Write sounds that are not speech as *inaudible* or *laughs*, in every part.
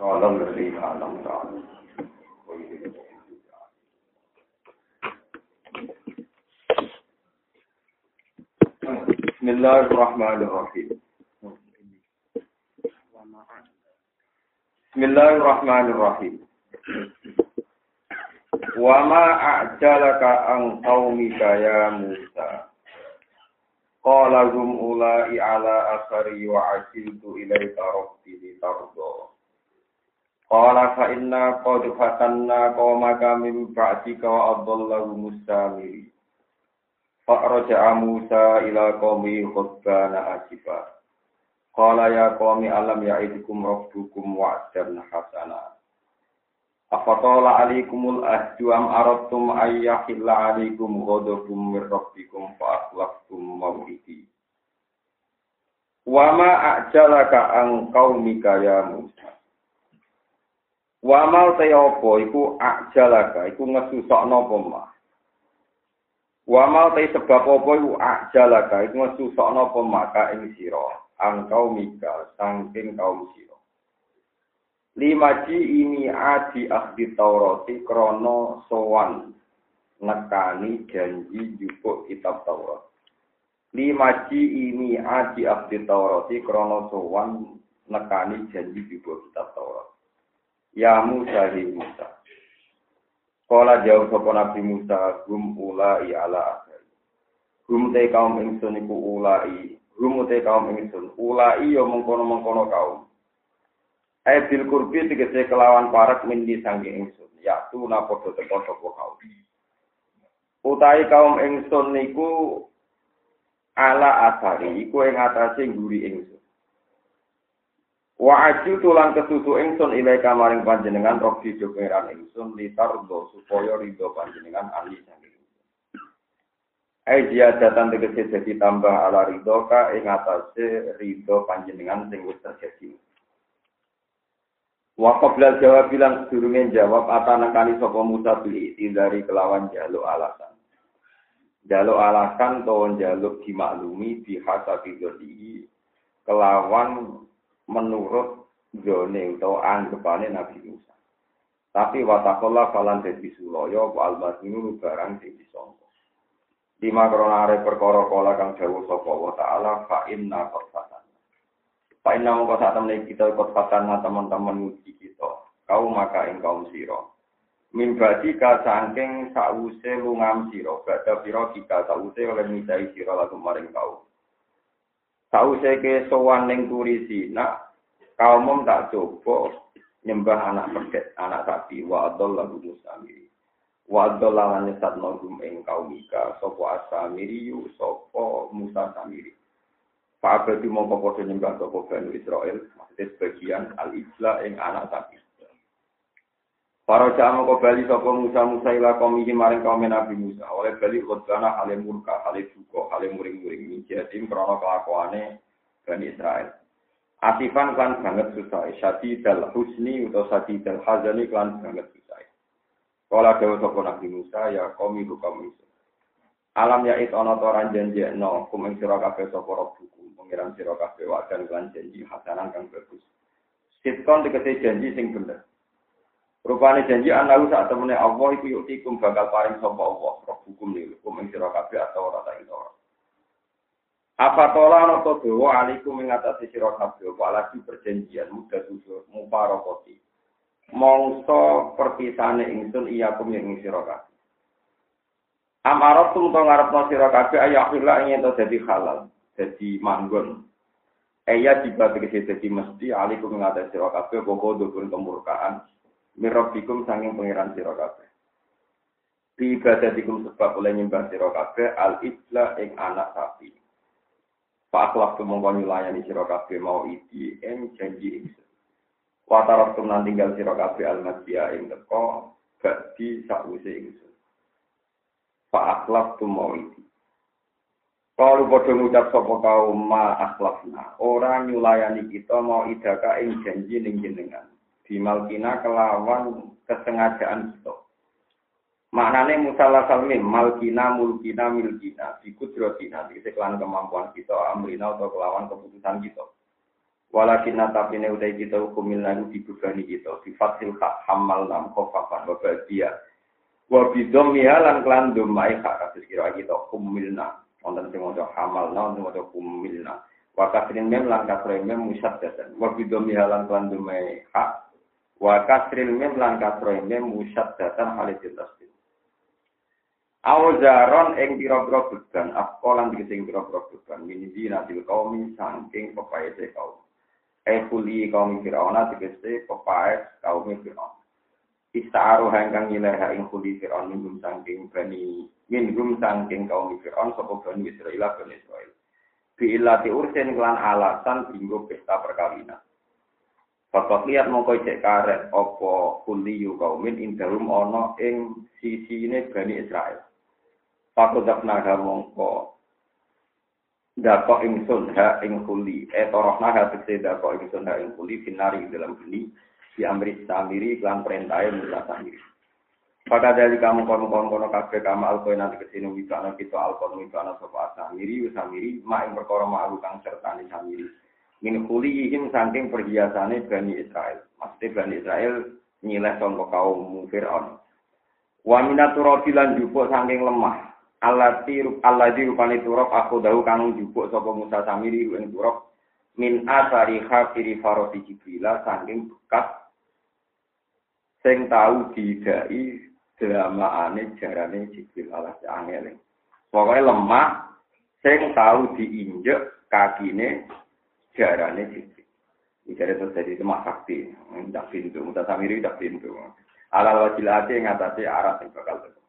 Kalam dari alam ta'ala. Bismillahirrahmanirrahim. Bismillahirrahmanirrahim. Wa ma a'jalaka an qaumika ya Musa. Qala hum ula'i ala asari wa asiltu ilayka rabbi litardah. Qala fa inna qad fatanna qaumaka min ba'dika wa adallahu mustamiri. Fa raja'a Musa ila qaumi khutbana asifa. Qala ya qaumi alam ya'idukum rabbukum wa'dan hasana. Afatola alikumul ahdu am aradtum ayyahilla alikum ghadabum min rabbikum fa akhlaftum maw'idi. Wa ma a'jalaka an qaumika ya Musa. Wa mal te apa iku ajalaka iku ngesusokno apa mah. Wa mal te sebab apa iku ajalaka iku ngesusokno apa maka ing sira angkau mika sangking kaum sira. Limaji ini adi ahdi Taurati krono sowan nekani janji jupuk kitab Taurat. Limaji ini adi ahdi Taurati krono sowan nekani janji jupuk kitab Taurat. Ya Musa hi Musa. Kala jauh sapa Nabi Musa gum ulai ala akhir. Gum te kaum ingsun iku ulai, gum te kaum ingsun ulai yo mengkono-mengkono kaum. Ai bil kurbi tegese kelawan parak mindi sangge ingsun, ya tu na padha teko sapa kaum. Utai kaum ingsun niku ala asari iku ing atase nguri ingsun. Wa aju tulang kesusu ingsun ilai kamaring panjenengan rogi jogeran ingsun litardo supaya ridho panjenengan ali saking Ai dia datang tegese jadi tambah ala ridho ka ing atase panjenengan sing terjadi. Wa qabla jawab bilang sedurunge jawab atana kali sapa Musa beli dari kelawan jaluk alasan. Jaluk alasan to jaluk dimaklumi bihasabi kelawan menurut zone atau anggapane Nabi Musa. Tapi watakola falan dadi suloyo wa barang sing disangka. Lima kronare perkara kala kang dawuh sapa wa taala fa inna qafatan. Fa inna mongko sak kita qafatan teman-teman uji kita. Kau maka ing kaum sira. Mimbadi ka sangking sause lungam sira, badha pira kita sause oleh misai sira lagu maring kau. Sause ke sowan ning turi sina, kaum tak coba nyembah anak pedet, anak sapi, wa adol lagu. Wa adol lan nyesat nogum kaumika, sopo asamiri yu, sopo musa samiri. Pak Abadi mongko podo nyembah sopo Banu Israel, maksudnya sebagian al-Isla ing anak sapi. Para jamaah kau bali sopo Musa Musa ila kaumihi maring kaum Nabi Musa. Oleh bali khutbana hale murka, hale duka, hale muring-muring. Minjadim krono kelakuane Bani Israel. Asifan klan banget susah. Syati dal husni atau syati dal hazani klan banget susah. Kala dawa sapa Nabi Musa ya kaum ibu kaum Musa. Alam ya it ana toran janji no kum ing sira kabeh sapa rabbukum pengiran sira janji hasanan kang bagus. Sitkon tegese janji sing bener. Rupane janji anahu saat temene Allah iku yutikum bakal paring sapa Allah rabbukum niku kum ing sira kabeh atau ora ta ora. Apa tola ana to dawa alikum ing atase sira kabeh apa lagi perjanjian muda susur muparokoti. Mongso perpisane ingsun iya kum ing sira kabeh. Amarat tum to ngarepno sira kabeh ayahillah ing to dadi halal, dadi manggon. Eya tiba tegese dadi mesti alikum ing atase sira pokok dukun kemurkaan mirabikum sanging pangeran sira kabeh. Ibadatikum sebab oleh nyembah sira kabeh al isla ing anak sapi. Pak akhlak tu mongko nyulayani sira kabeh mau iki ing janji ingsun. Wa taraktum nan tinggal sira kabeh al-madhiya ing teko bagi sakwise ingsun. Pak akhlak tu mau iki. Kalau bodoh ngucap sopo kaum ma orang nyulayani kita mau idaka ing janji ning jenengan. Bimalkina kelawan kesengajaan kita. Maknane musalah salmim, malkina, mulkina, milkina, bikudrotina, kelan kemampuan kita, amrina atau kelawan keputusan kita. Walakin tapi udah kita hukumil lalu dibebani kita, sifatil hak hamal nam kofafan wabadia. Wabidom lan klan domai hak kasus kira kita humilna. Wonten sing maca hamal na, wonten maca humilna. Wa kasrin mem lan kasrin mem musaddatan. Wabidom lan klan domai hak. wa kasril mim lan kasril mim musaddatan halil tasdid auzaron ing pira-pira bedan apolan dikising pira-pira bedan min dina til qaumi saking kaum. Ai kuli kaum firona dikese pepae kaum firona istaru hanggang ing kuli firon min gum saking bani min gum saking kaum firon sapa bani israila bani israil bi illati ursin kelan alasan inggo pesta perkawinan. Bapak lihat mongko cek karet opo kuliyu kaumin indahum ono ing sisi ini bani Israel. Fakudak naga mongko dako ingsun ha ing kuli. E toroh naga tegese dako ingsun ha ing kuli finari dalam geni di amri samiri klan perintah musa samiri. Pada dari kamu kono kono kono kafe kamu alkoy nanti kesini wisana kita alkoy wisana sopa samiri samiri ma ing perkara ma kang serta samiri min kuli ihim saking perhiasane bani Israel. Maksudnya bani Israel nyileh sangka kaum Fir'aun. Wa minaturabi lan jupuk saking lemah. Alati alladzi rupane turab aku dahu kang jupuk sapa Musa Samiri ing turab min asari khafiri faroti Jibril saking bekas sing tau didai dramaane jarane Jibril alas angel pokoknya lemah sing tau diinjek kakine jarane Jibril Jadi terus jadi lemah sakti, tidak pintu, Musa Samiri tidak pintu. Alal wajilati yang ngatasi arah yang bakal terjadi.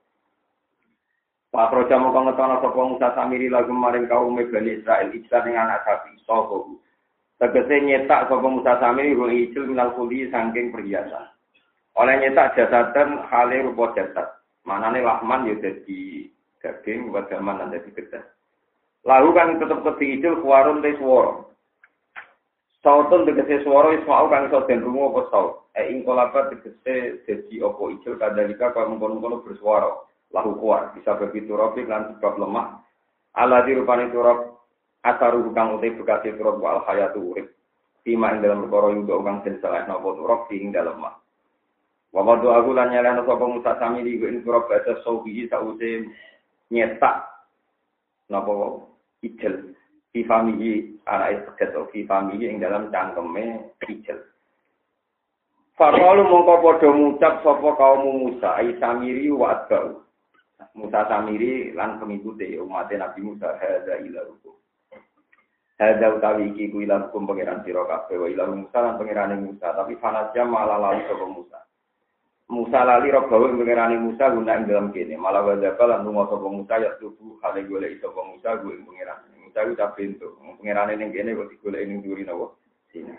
Pak Proja mau ngetono sapa Musa Samiri lagu maring kaum Bani Israel iklan ing anak sapi sapa Tegese nyetak sapa Musa Samiri ruh ijil minal kuli saking perhiasan. Oleh nyetak jasatan hale rupa jasad. Manane lahman ya dadi daging wadaman lan dadi gedhe. Lalu kan tetep keti ijil kuwarun te swara. Sautun tegese swara isma'u kang iso den rungu apa saut. E ing kolabat tegese dadi apa kadalika kaya mengkono-kono bersuara lahu kuat bisa begitu robi lan sebab lemah. Ala dirupani turab asaru kang utai bekasi turab wal hayatu urip Tima ing dalam perkara yuda kang den salah napa turab ing dalam mah wa wadu aku lan nyalana sapa Musa sami di ing turab baca saubi sause nyetak napa ijel fi famihi ana seket fi famihi ing dalam cangkeme ijel Fakalu mongko padha ngucap sapa kaum Musa ai samiri Musa Samiri lan pengikuti umat Nabi Musa hadza ila hukum. Hadza utawi iki ku ila hukum pangeran sira kabeh wa Musa lan pangerane Musa tapi fanasya malah lali sapa Musa. Musa lali robawe pangerane Musa guna ing dalam kene malah wa zakal lan lunga sapa Musa ya tubuh hale golek sapa Musa gue ing pangeran. Musa ku tak pintu ning kene kok digolek ning duri napa. Sini.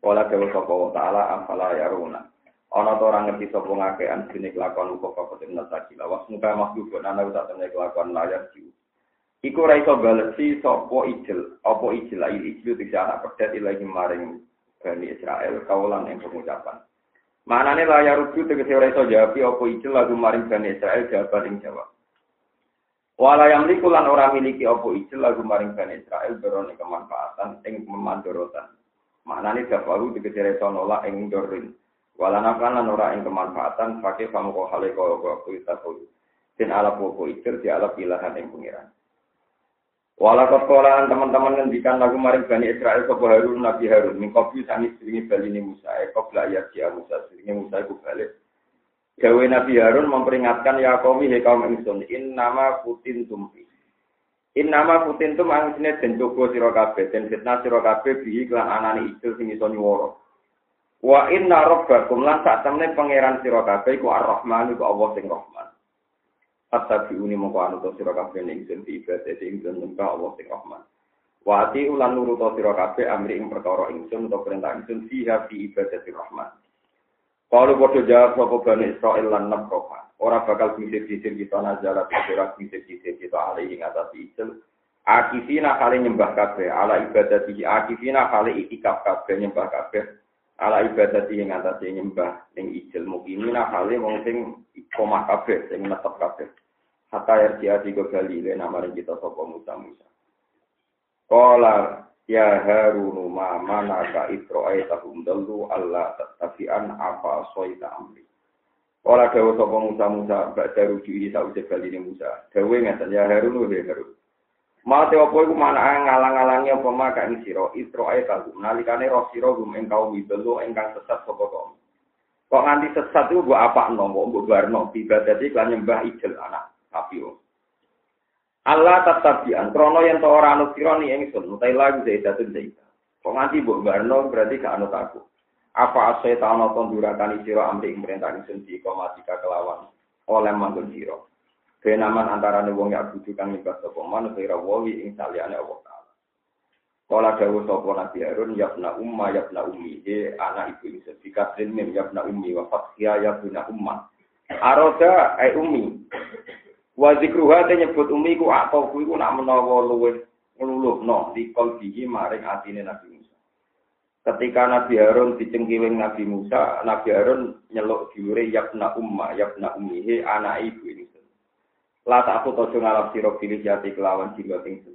Wala dewa sapa ta'ala afala yaruna. ana to ngerti sapa ngakean dene kelakuan uga ten nasaki lawas muka makhluk ana ora temne kelakuan layar jiwa. Iku ora iso balesi sapa ijil apa ijil ail ijil bisa anak pedet ilahi maring Bani Israel. Kaulan yang pengucapan. Manane layar rujuk tegese ora iso jawab apa ijil lagu maring Bani Israel? Jawaban ing jawab Wala yang likulan orang miliki apa ijil lagu maring Bani Israel berone kemanfaatan ing memandorotan. Maknane dafaru tegese reso nolak ing dorin. Walana lan ora ing kemanfaatan pakai kamu kok hale kok kita kok den ala poko ikir di ala pilihan yang pengiran. Walau kolaan teman-teman ngendikan lagu maring Bani Israel ke Harun Nabi Harun mingkopi sangis seringi bali ini Musa ekop ayat dia Musa seringi Musa iku balik. Gawe Nabi Harun memperingatkan ya kaum he kaum ingsun in nama putin tumpi. In nama putin tum angsine den jogo sira kabeh den fitnah sira kabeh bihi kelan anane ijil sing iso nyuwara. Wa inna rabbakum lan sak temne pangeran sira kabeh iku Ar-Rahman iku Allah sing Rahman. Attabi'uni mongko anu sira kabeh ning ingsun di ibadah ingsun nyembah Allah sing Rahman. Wa ati ulan nurut sira kabeh amri ing perkara ingsun utawa perintah ingsun fiha fi ibadati Rahman. Kalau bodoh jawab sapa Bani Israel lan nabroka. Ora bakal bisir-bisir kita nazala ora bisir-bisir kita alih ing atas Israel. Akifina kali nyembah kabeh ala ibadati akifina kali itikaf kabeh nyembah kabeh ala ibadati ing atas nyembah ning ijil mukimina kali wong sing komah kabeh sing netep kabeh. Hatta yarjiati go galile namaring kita sapa Musa Musa. Kala Ya Harunu ma mana ka itro'ai tahum dalu Allah tatafian apa soita amri. Kala dawa sapa Musa Musa bak daru di sause kali ini Musa. Dawe ngeten ya Harunu ya Harun. Mate apa iku mana ngalang-alangi apa maka ing sira itro'ai tahum nalikane roh sira gum ing kaum dalu ingkang sesat sapa kaum. Kok nganti sesat itu mbok apa no, mbok barno, tiba dadi kan nyembah ijel anak api. Allah tatabian, krono yang to ora anut sira ni ingsun, utai lagi zaidatun zaita. Kok nganti mbok barno berarti gak anut aku. Apa asai ta'ana tondurakan sira amri perintah ingsun di komatika kelawan oleh manggon sira. Benaman antara wong ya kudu kang nyembah sapa man kira wawi ing saliyane Allah taala. Kala dawuh sapa Nabi Harun yabna umma yabna ummi he anak ibu ingsun dikatrin mim yabna ummi wa fathiya yabna umma. Aroda ai ummi Wa zikruha te nyebut umi ku atau ku iku nak menawa luwih ngluluhno di kalbihi maring atine Nabi Musa. Ketika Nabi Harun dicengkiwing Nabi Musa, Nabi Harun nyeluk diure yakna umma, yakna ummihi anak ibu ini. La tak aku tojo ngalap siro pilih jati kelawan jiwa ingsun.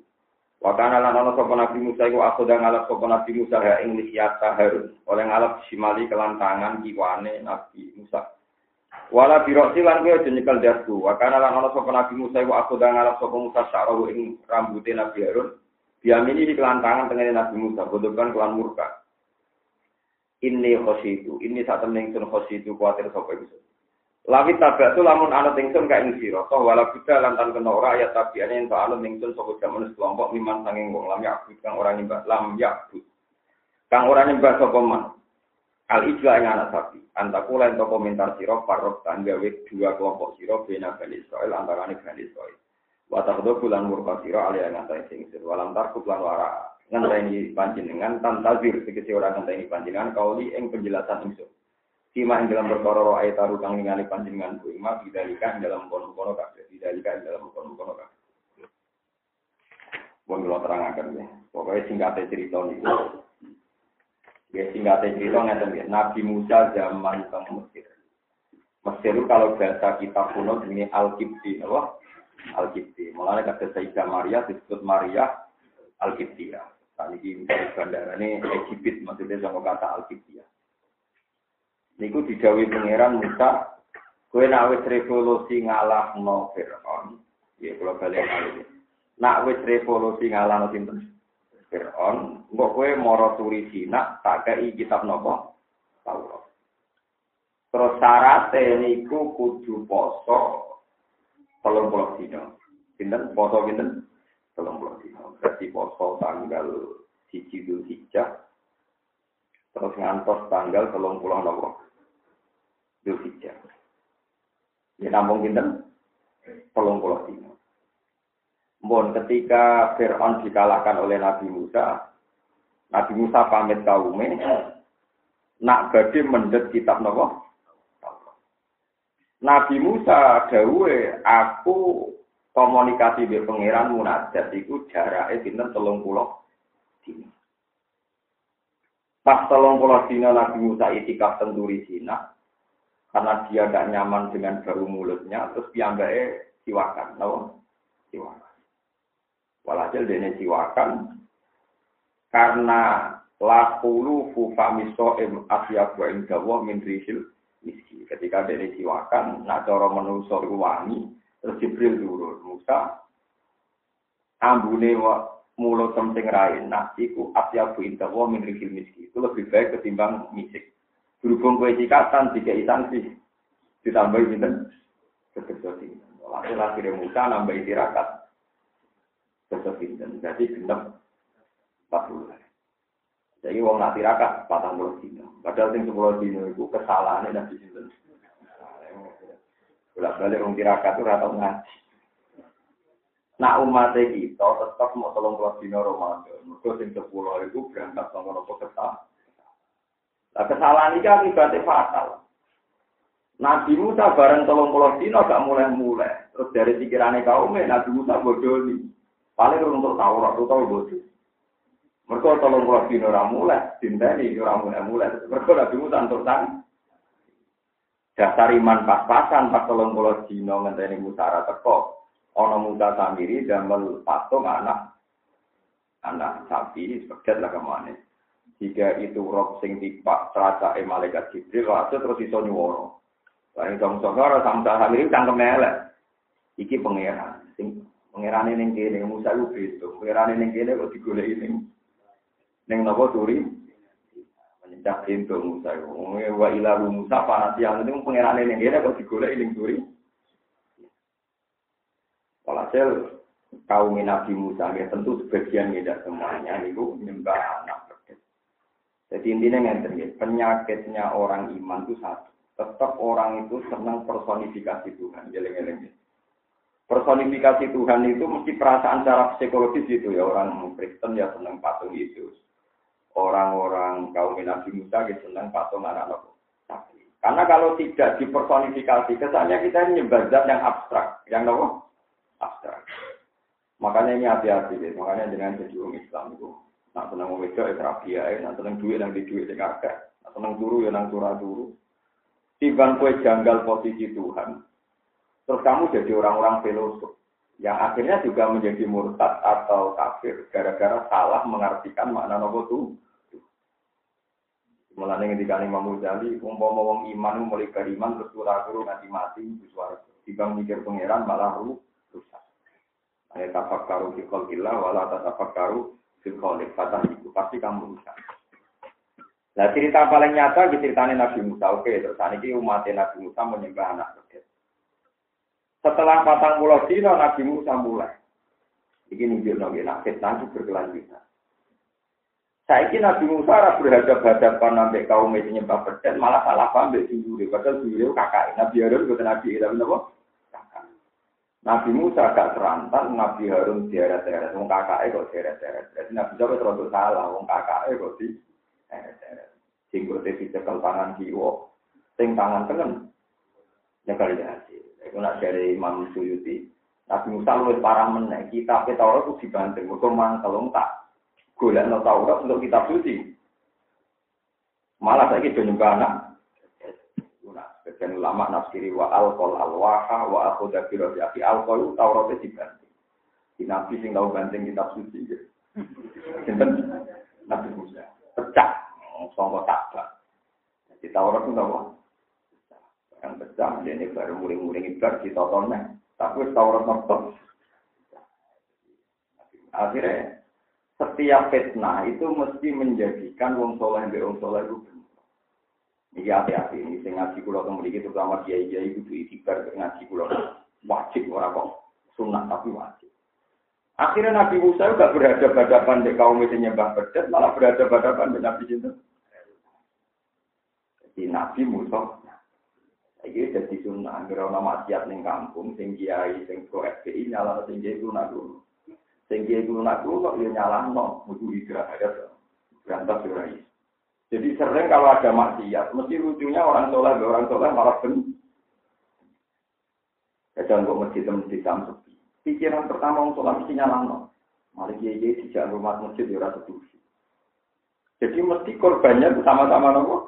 Wakana lan ana sapa Nabi Musa iku aku dah ngalap sapa Nabi Musa ha ing lihyata Harun. Oleh ngalap simali kelantangan kiwane Nabi Musa. Wala biroksi lan kowe aja nyekel dasku. Wa kana lan ana sapa Nabi Musa iku aku dah ngalap sapa Musa syarahu ing rambuté Nabi Harun. Diamini di kelantangan tengene Nabi Musa, bodokan kelan murka. Ini khositu, ini saat temen ingsun khositu kuatir sapa iku. Lawi tabak tu lamun anut ingsun ka ing sira, toh wala kita lantan kena ora ayat tabiane ento anut ingsun sapa jaman kelompok miman sanging wong lam yakut kang ora nyembah lam yakut. Kang ora nyembah sapa man. Al ijla ing anak sapi. Antaku lain to komentar siro parok tanggawe dua kelompok siro bena Bani Israel antarane Bani Israel. Watakdo bulan murka siro alia ngatai singsir. Walam tarkub lan wara ngenteni panjenengan tantazir segesi orang ngenteni panjenengan kauli ing penjelasan ingsun. Sima ing dalam perkara roh ayat taru kang ningali panjenengan ku ima bidalika ing dalam kono-kono kabeh. Bidalika ing dalam kono-kono kabeh. Pun kula terangaken ya. Pokoknya singkatnya cerita niku Ya singkatnya cerita ngeten ya. Nabi Musa zaman teng Mesir. Mesir itu kalau bahasa kita kuno ini Al-Kibti, apa? Al-Kibti. Mulanya kata Sayyidah Maria disebut Maria Al-Kibti ya. Tadi ini bandara ini Egypt, maksudnya sama kata Al-Kibti ya. Niku dijawi pangeran Musa, kue nak wis revolusi ngalah no Fir'aun. Ya kalau balik kali. Nak wis revolusi ngalah no sinten Fir'aun, mbok kowe mara turi Cina tak kei kitab nopo? Taurat. Terus syaratnya niku kudu poso telung puluh dino. Pinten poso pinten? Telung puluh dino. Berarti poso tanggal siji Dhul Hijjah. Terus ngantos tanggal telung puluh nopo? Dhul Hijjah. Ya nampung pinten? Telung puluh dino. Mohon ketika Fir'aun dikalahkan oleh Nabi Musa, Nabi Musa pamit kaumnya, nak badhe mendet kitab nopo? Nabi Musa dawe aku komunikasi be pangeran munajat iku jarake pinten 30 dina. Pas 30 dina Nabi Musa itikaf tenduri Cina karena dia tidak nyaman dengan bau mulutnya terus piyambake siwakan, nopo? Siwakan. Walhasil dene siwakan karena lakulu fufamiso em asya wa indawa min rihil miski. Ketika dene siwakan, nak cara menungso wangi, terus Jibril turun. Musa ambune mulut something lain. Nah, iku asya wa indawa min rihil miski. Itu lebih baik ketimbang misik. Berhubung kue cikatan, tiga sih Ditambah pinten? Sebesar ini. Walhasil akhirnya Musa nambah tirakat Besok pinten. Jadi genep 40. Jadi wong nak tirakat 40 dino. Padahal sing 10 dino itu kesalahannya nabi sinten. Bolak balik wong tirakat itu rata ngaji. Nah umat kita tetap mau tolong kelas dino Ramadan. Mereka sing sepuluh itu berangkat sama nopo kesal. Nah kesalahan ini akibatnya fatal. Nabi Musa bareng tolong pulau dino gak mulai-mulai. Terus dari pikirannya kaumnya Nabi Musa bodoh nih. Paling untuk tahu, aku tahu bodoh. Mereka tolong pulau dino mulai, cinta ini orang mulai-mulai. Mereka Nabi Musa untuk tang. Dasar iman pas-pasan pas tolong pulau dino ngenteni Musa teko. Ono Musa sendiri dan patung anak anak sapi sebagai lah ke mana. Jika itu roh sing tipak terasa malaikat Jibril, terus iso nyuwara. Lain dong sokoro sampai hari ini cangkem elek. Iki pangeran. Sing pangeran ini kene Musa lu beto. Pangeran ini kene kok digolek ini. Neng nopo turi. Menyejak pintu Musa. Wa ila Musa panasian itu pangeran ini kene kok digolek ini turi. Walhasil kaum Nabi Musa ya tentu sebagian tidak semuanya itu menyembah anak Jadi intinya ngenten penyakitnya orang iman itu satu tetap orang itu senang personifikasi Tuhan. Geleng-geleng. Personifikasi Tuhan itu mesti perasaan secara psikologis itu ya. Orang Kristen ya senang patung Yesus. Orang-orang kaum Nabi Musa ya senang patung anak-anak sapi. Karena kalau tidak dipersonifikasi, kesannya kita ini nyembah yang abstrak. Yang apa? Abstrak. Makanya ini hati-hati deh. Makanya dengan jadi orang Islam itu. Nak senang wedok ya ya. Nak senang duit yang di duit yang agak. Nak senang turu ya nang turu-turu timbang kue janggal posisi Tuhan. Terus kamu jadi orang-orang filosof yang akhirnya juga menjadi murtad atau kafir gara-gara salah mengartikan makna nopo tuh. Mulane ketika Imam Ghazali umpama wong iman mulai beriman terus kura-kuru nanti mati suara. Timbang mikir pangeran malah rusak. Ayat tafakkaru fi khalqillah wala tatafakkaru fi khaliq. Kata itu pasti kamu rusak. Nah cerita paling nyata di Nabi Musa. Oke, terus ini umat Nabi Musa menyembah anak kecil. Setelah patang pulau dino Nabi Musa mulai. Ini nunjuk nabi nak fitnah itu berkelanjutan. Saya Nabi Musa harus berhadapan-hadapan sampai kaum itu nyembah pedet, malah salah paham dari sendiri. Padahal sendiri kakak. Nabi Harun bukan Nabi tapi apa? Kakak. Nabi Musa gak serantan, Nabi Harun diaret-aret, wong kakaknya kok diaret-aret. Jadi Nabi Musa terus salah, wong kakaknya kok di Sing kote dicekel tangan kiwa, sing tangan tengen. Nyekel jasi. Iku nak dari Imam Suyuti. Nabi Musa luwih parah. Kita ke Taurat itu dibanting. Mergo mangkel tak golek no Taurat untuk kitab suci. Malah saiki do nyembah anak. Nah, sebagian ulama nafsiri wa alqol alwaha wa akhoda birati alqol Taurat dibanting. Di Nabi sing tau banting kitab suci. Sinten? Nabi Musa. Pecah songko takbak. Di Taurat itu apa? Yang pecah, ini baru muring-muring ibar di totonnya. Tapi Taurat nopo. Akhirnya setiap fitnah itu mesti menjadikan wong soleh be wong soleh itu Ini hati-hati ini sing ngaji kula kemriki terutama kiai-kiai kudu ikhtiar ngaji kula wajib ora kok sunat tapi wajib. Akhirnya Nabi Musa juga berhadapan-hadapan di kaum itu nyembah bedet, malah berhadapan-hadapan dengan Nabi Cinta di Nabi Musa. Iki jadi sunnah, kira ana maksiat ning kampung, sing kiai sing pro FPI nyala sing kiai lunak dulu. Sing kiai lunak dulu kok yo nyalahno, hijrah ada berantas ora Jadi sering kalau ada maksiat, mesti lucunya orang soleh, orang soleh malah ben. Kadang kok masjid masjid sepi. Pikiran pertama orang soleh mesti nyalahno. Malah kiai kiai di rumah masjid yo ora Jadi mesti korbannya sama-sama nopo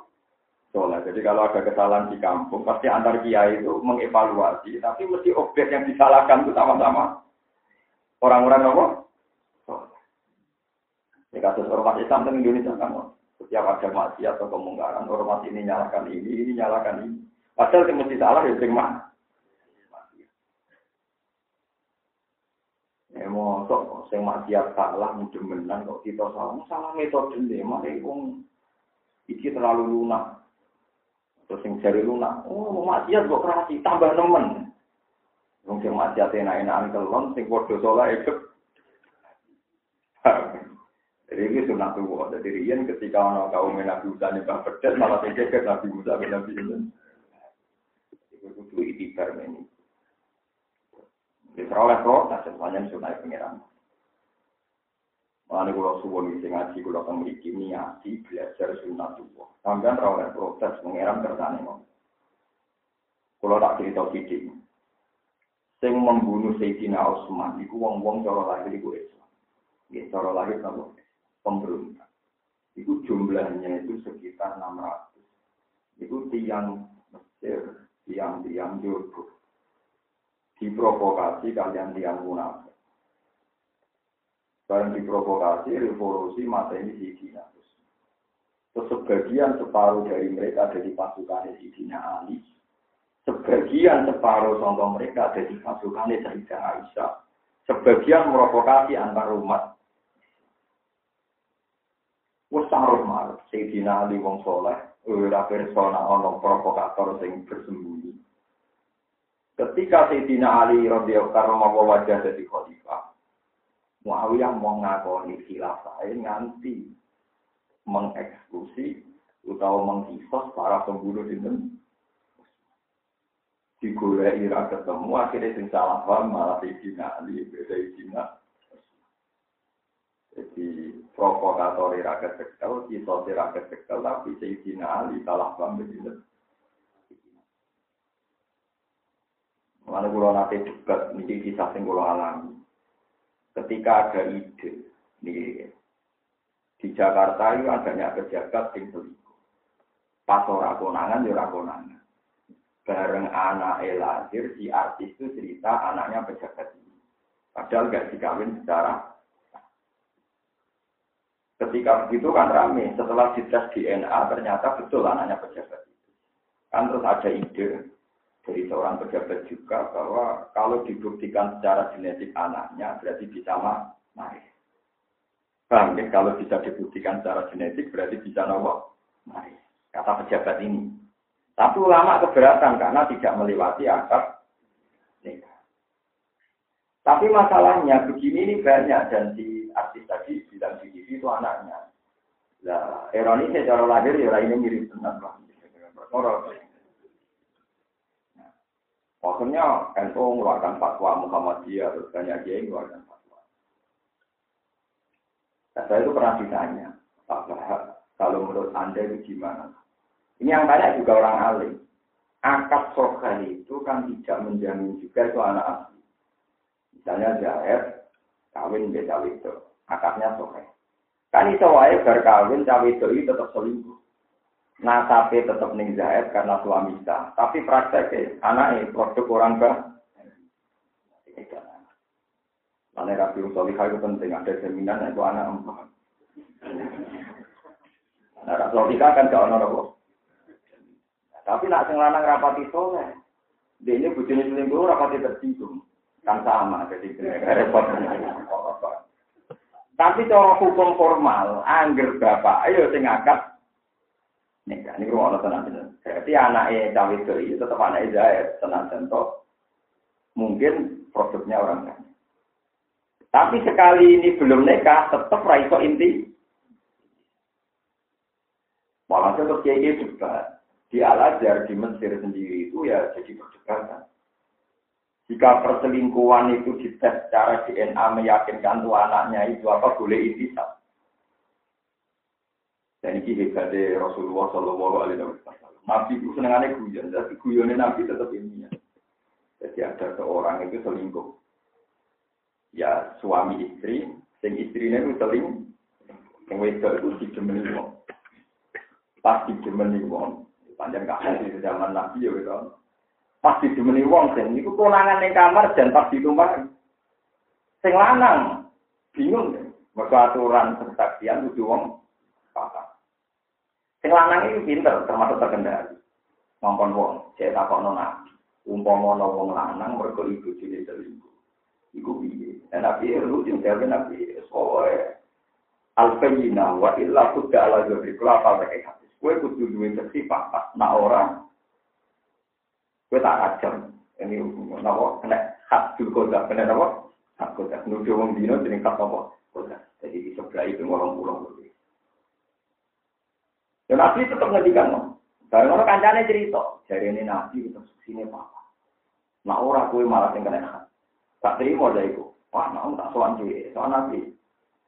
soleh. Jadi kalau ada kesalahan di kampung, pasti antar kiai itu mengevaluasi, tapi mesti objek yang disalahkan itu sama-sama orang-orang apa? Di kasus ormas Islam di Indonesia kan, setiap ada maksiat atau kemungkaran, ormas ini nyalakan ini, ini nyalakan ini. Padahal yang mesti salah ya sing Ya mau sok sing maksiat salah mudah menang kok kita salah, salah metode deh, mari iki terlalu lunak. Terus yang jari lunak, oh maksiat kok kerasi, tambah nemen. Wong sing maksiat enak-enakan kelon, sing padha saleh itu. Jadi ini sunah tua. Jadi rian ketika orang kaum Nabi Musa nyembah pedet, malah pikir Nabi Musa bin Nabi Musa. Itu kudu itibar ini. Wis ora oleh protes semuanya sunai pengiran. Mulane kula suwun sing ngaji kula teng mriki niati belajar sunatullah. Sampeyan ora oleh protes pengiran kersane ngono. Kula tak cerita sithik. Sing membunuh Sayyidina Utsman iku wong-wong cara lahir iku Islam. Nggih, cara lahir napa? Pemberontak. Iku jumlahnya itu sekitar 600. Itu tiang Mesir, tiang-tiang Jorgo. Diprovokasi kalian tiang munafik. Barang diprovokasi, revolusi masa ini Sidina. Terus sebagian separuh dari mereka ada di pasukan Sidina Ali. Sebagian separuh contoh mereka ada di pasukan Sayyidah Aisyah. Sebagian merokokasi antar umat. Wes taruh. Sayyidina Ali wong soleh. Ora persona ono provokator sing bersembunyi. Ketika Sayyidina Ali radhiyallahu anhu wajah jadi khalifah, Muawiyah mau ngakoni khilafah nganti mengeksekusi atau mengkisos para pembunuh di digoleki ira ketemu akhirnya sing salah paham malah Sayyidina Ali beda Sayyidina jadi provokator ira ketekel kisos ira ketekel tapi Sayyidina Ali salah paham begitu Mana kulo nate dekat niki kisah sing kulo alami. Ketika ada ide nih di Jakarta itu adanya pejabat sing selingkuh. Pas ora konangan ya konangan. Bareng anak lahir si artis itu cerita anaknya pejabat ini. Padahal gak dikawin secara Ketika begitu kan rame, setelah dites DNA ternyata betul anaknya pejabat itu. Kan terus ada ide, dari seorang pejabat juga bahwa kalau dibuktikan secara genetik anaknya berarti bisa naik. Paham ya? Kalau bisa dibuktikan secara genetik berarti bisa nopo naik. Kata pejabat ini. Tapi ulama keberatan karena tidak melewati nikah. Tapi masalahnya begini ini banyak dan si artis tadi bilang di TV itu anaknya. Nah, ironi secara lahir ya ini mirip benar lah. Maksudnya NU mengeluarkan fatwa Muhammadiyah, terus banyak dia mengeluarkan fatwa. Nah, saya itu pernah ditanya, Pak kalau menurut Anda itu gimana? Ini yang tanya juga orang alim. Akad sokan itu kan tidak menjamin juga itu anak asli. Misalnya Zahir, kawin beda itu, akadnya sokan. Kan itu wae berkawin cawe itu tetap selingkuh nasabe tetap ning Zaid karena suami sah. Tapi prakteknya anaknya produk orang ke Mana rapi solihah itu penting, ada jaminan itu anak empat. Nah, rapi solihah kan gak ono Tapi nak sing lanang rapati soleh, dia ini bujuni selingkuh rapati tersinggung. Kan sama, jadi repot. Tapi cara hukum formal, angger bapak, ayo sing akad Nih, ini rumah tenang tenang. Berarti anaknya cawe itu tetap anaknya Zahir, tenang contoh. Mungkin produknya orang lain. Tapi sekali ini belum nikah, tetap raiso inti. Malah terus kiai juga di Al di Mesir sendiri itu ya jadi perdebatan. Jika perselingkuhan itu dites secara DNA meyakinkan tuh anaknya itu apa boleh intisab. Dan ini hebatnya Rasulullah Shallallahu Alaihi Wasallam. Nabi itu senengannya guyon, tapi guyonnya Nabi tetap ini. Jadi ada seorang itu selingkuh. Ya suami istri, sing istrinya itu seling, yang wedok itu dijemeni wong. Pas dijemeni wong, panjang gak di zaman Nabi ya gitu. Pas dijemeni wong, sing itu konangan di kamar dan pas di rumah. Sing lanang, bingung deh. Mereka aturan persaksian itu wong Sing lanang iki pinter termasuk terkendali. Mampun wong, saya takokno nabi. Umpama ana wong lanang mergo ibu dhewe selingkuh. Iku piye? Dan nabi lucu jawab nabi. Soe al-bayyina wa illa kudda ala jabri kelapa pakai hadis. Kue kudu duwe saksi papat. Nah orang, kue tak ajar. Ini nawa kena hak juga kena nawa hak koda. Nuduh wong dino jeneng hak apa? Koda. Jadi di sebelah itu orang pulang dan Nabi tetap ngedikan no. Barang orang kancane cerita, jadi ini Nabi tetap sini papa. Nak ora kowe malah sing kena. Tak terima dah iku. Wah, nak tak sowan dhewe. Soal Nabi.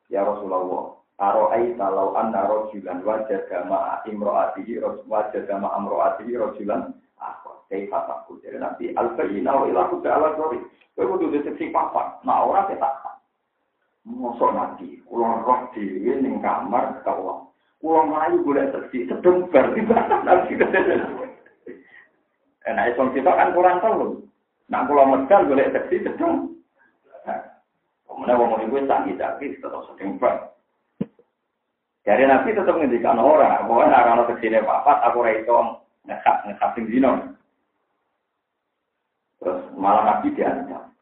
Ya Rasulullah, Aro aita lau anna rojulan wajah gama imro'atihi wajah gama amro'atihi rojulan aku kaifa takut jadi nanti al-bayina wa ila kuda ala sori kowe kudu deteksi papat nah ora ketak mosok nanti kula roh dhewe ning kamar kawula kula mlayu golek seksi sedeng bar dibantah nanti Nah, isom kita kan kurang tahu. Nak kula medal golek seksi sedeng Kemudian wong iku sakit-sakit tetap sedang bar. Dari Nabi tetap ngendikan orang, bahwa nak ana ke sini papat aku iso ngekat ngekat sing dino. Terus malah Nabi diancam.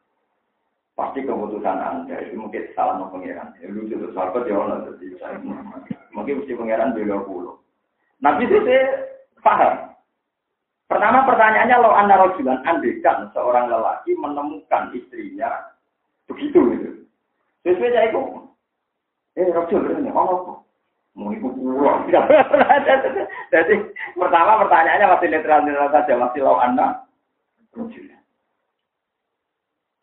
Pasti keputusan Anda itu mungkin salah no pangeran. Ya, lu itu sahabat ya ono jadi saya mungkin mesti pangeran bela pulau. Nabi itu paham. Pertama pertanyaannya lo anda rojulan andekan seorang lelaki menemukan istrinya begitu gitu. Sesuai saya itu, eh rojul ini apa? Mau ikut. *laughs* Jadi pertama pertanyaannya masih netral-netral saja, masih lo anda rojul.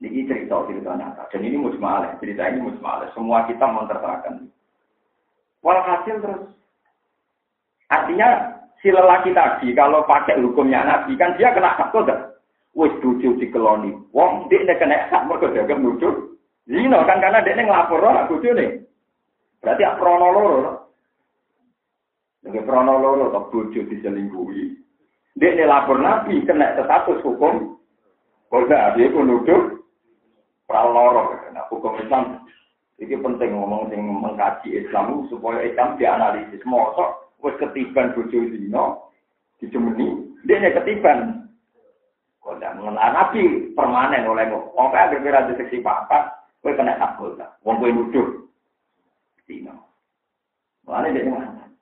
Ini cerita cerita nyata. Dan ini musmalah, cerita ini musmalah. Semua kita mentertakan. Walhasil terus. Artinya si lelaki tadi kalau pakai hukumnya Nabi kan dia kena hak kode. Wes tujuh dikeloni. Wong dia kena hak mereka jaga nuduh. Zino kan karena dia ngelapor lah bojo nih. Berarti ya prono loro. Dengan prono loro diselingkuhi. Dia ini lapor nabi kena status hukum. Kalau dia pun nuduh. Praloro. Nah hukum Islam. Ini penting ngomong sing mengkaji Islam supaya Islam dianalisis. Mosok wes ketiban bojo zino dijemeni. Dia ketiban. Tidak mengenal nabi permanen oleh ngomong. Oke, berbeda di seksi papat. Kowe kena takut ta. Wong kowe nuduh. Dino. Mana dia ngomong.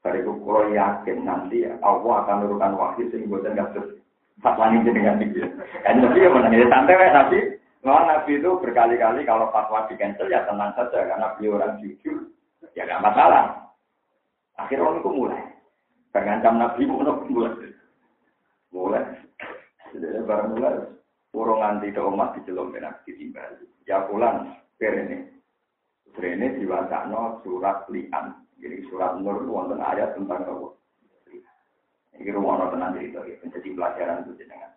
Bariku kalau yakin nanti Allah akan menurunkan wahyu sehingga buatan kasus fatwa ini dengan tinggi. Kan nabi yang menangis santai ya nabi. Memang nabi itu berkali-kali kalau fatwa di cancel ya tenang saja karena beliau orang jujur ya nggak masalah. Akhirnya orang itu mulai. Pengancam nabi *laughs* mulai. Mulai. Jadi barang mulai. Urung nganti ke umat di celom benak ditimbali. Ya pulang, perene. Perene diwasakno surat lian. Jadi surat nur wonten ayat tentang Allah. Ini rumah tenan cerita, ya. menjadi pelajaran itu jenengan.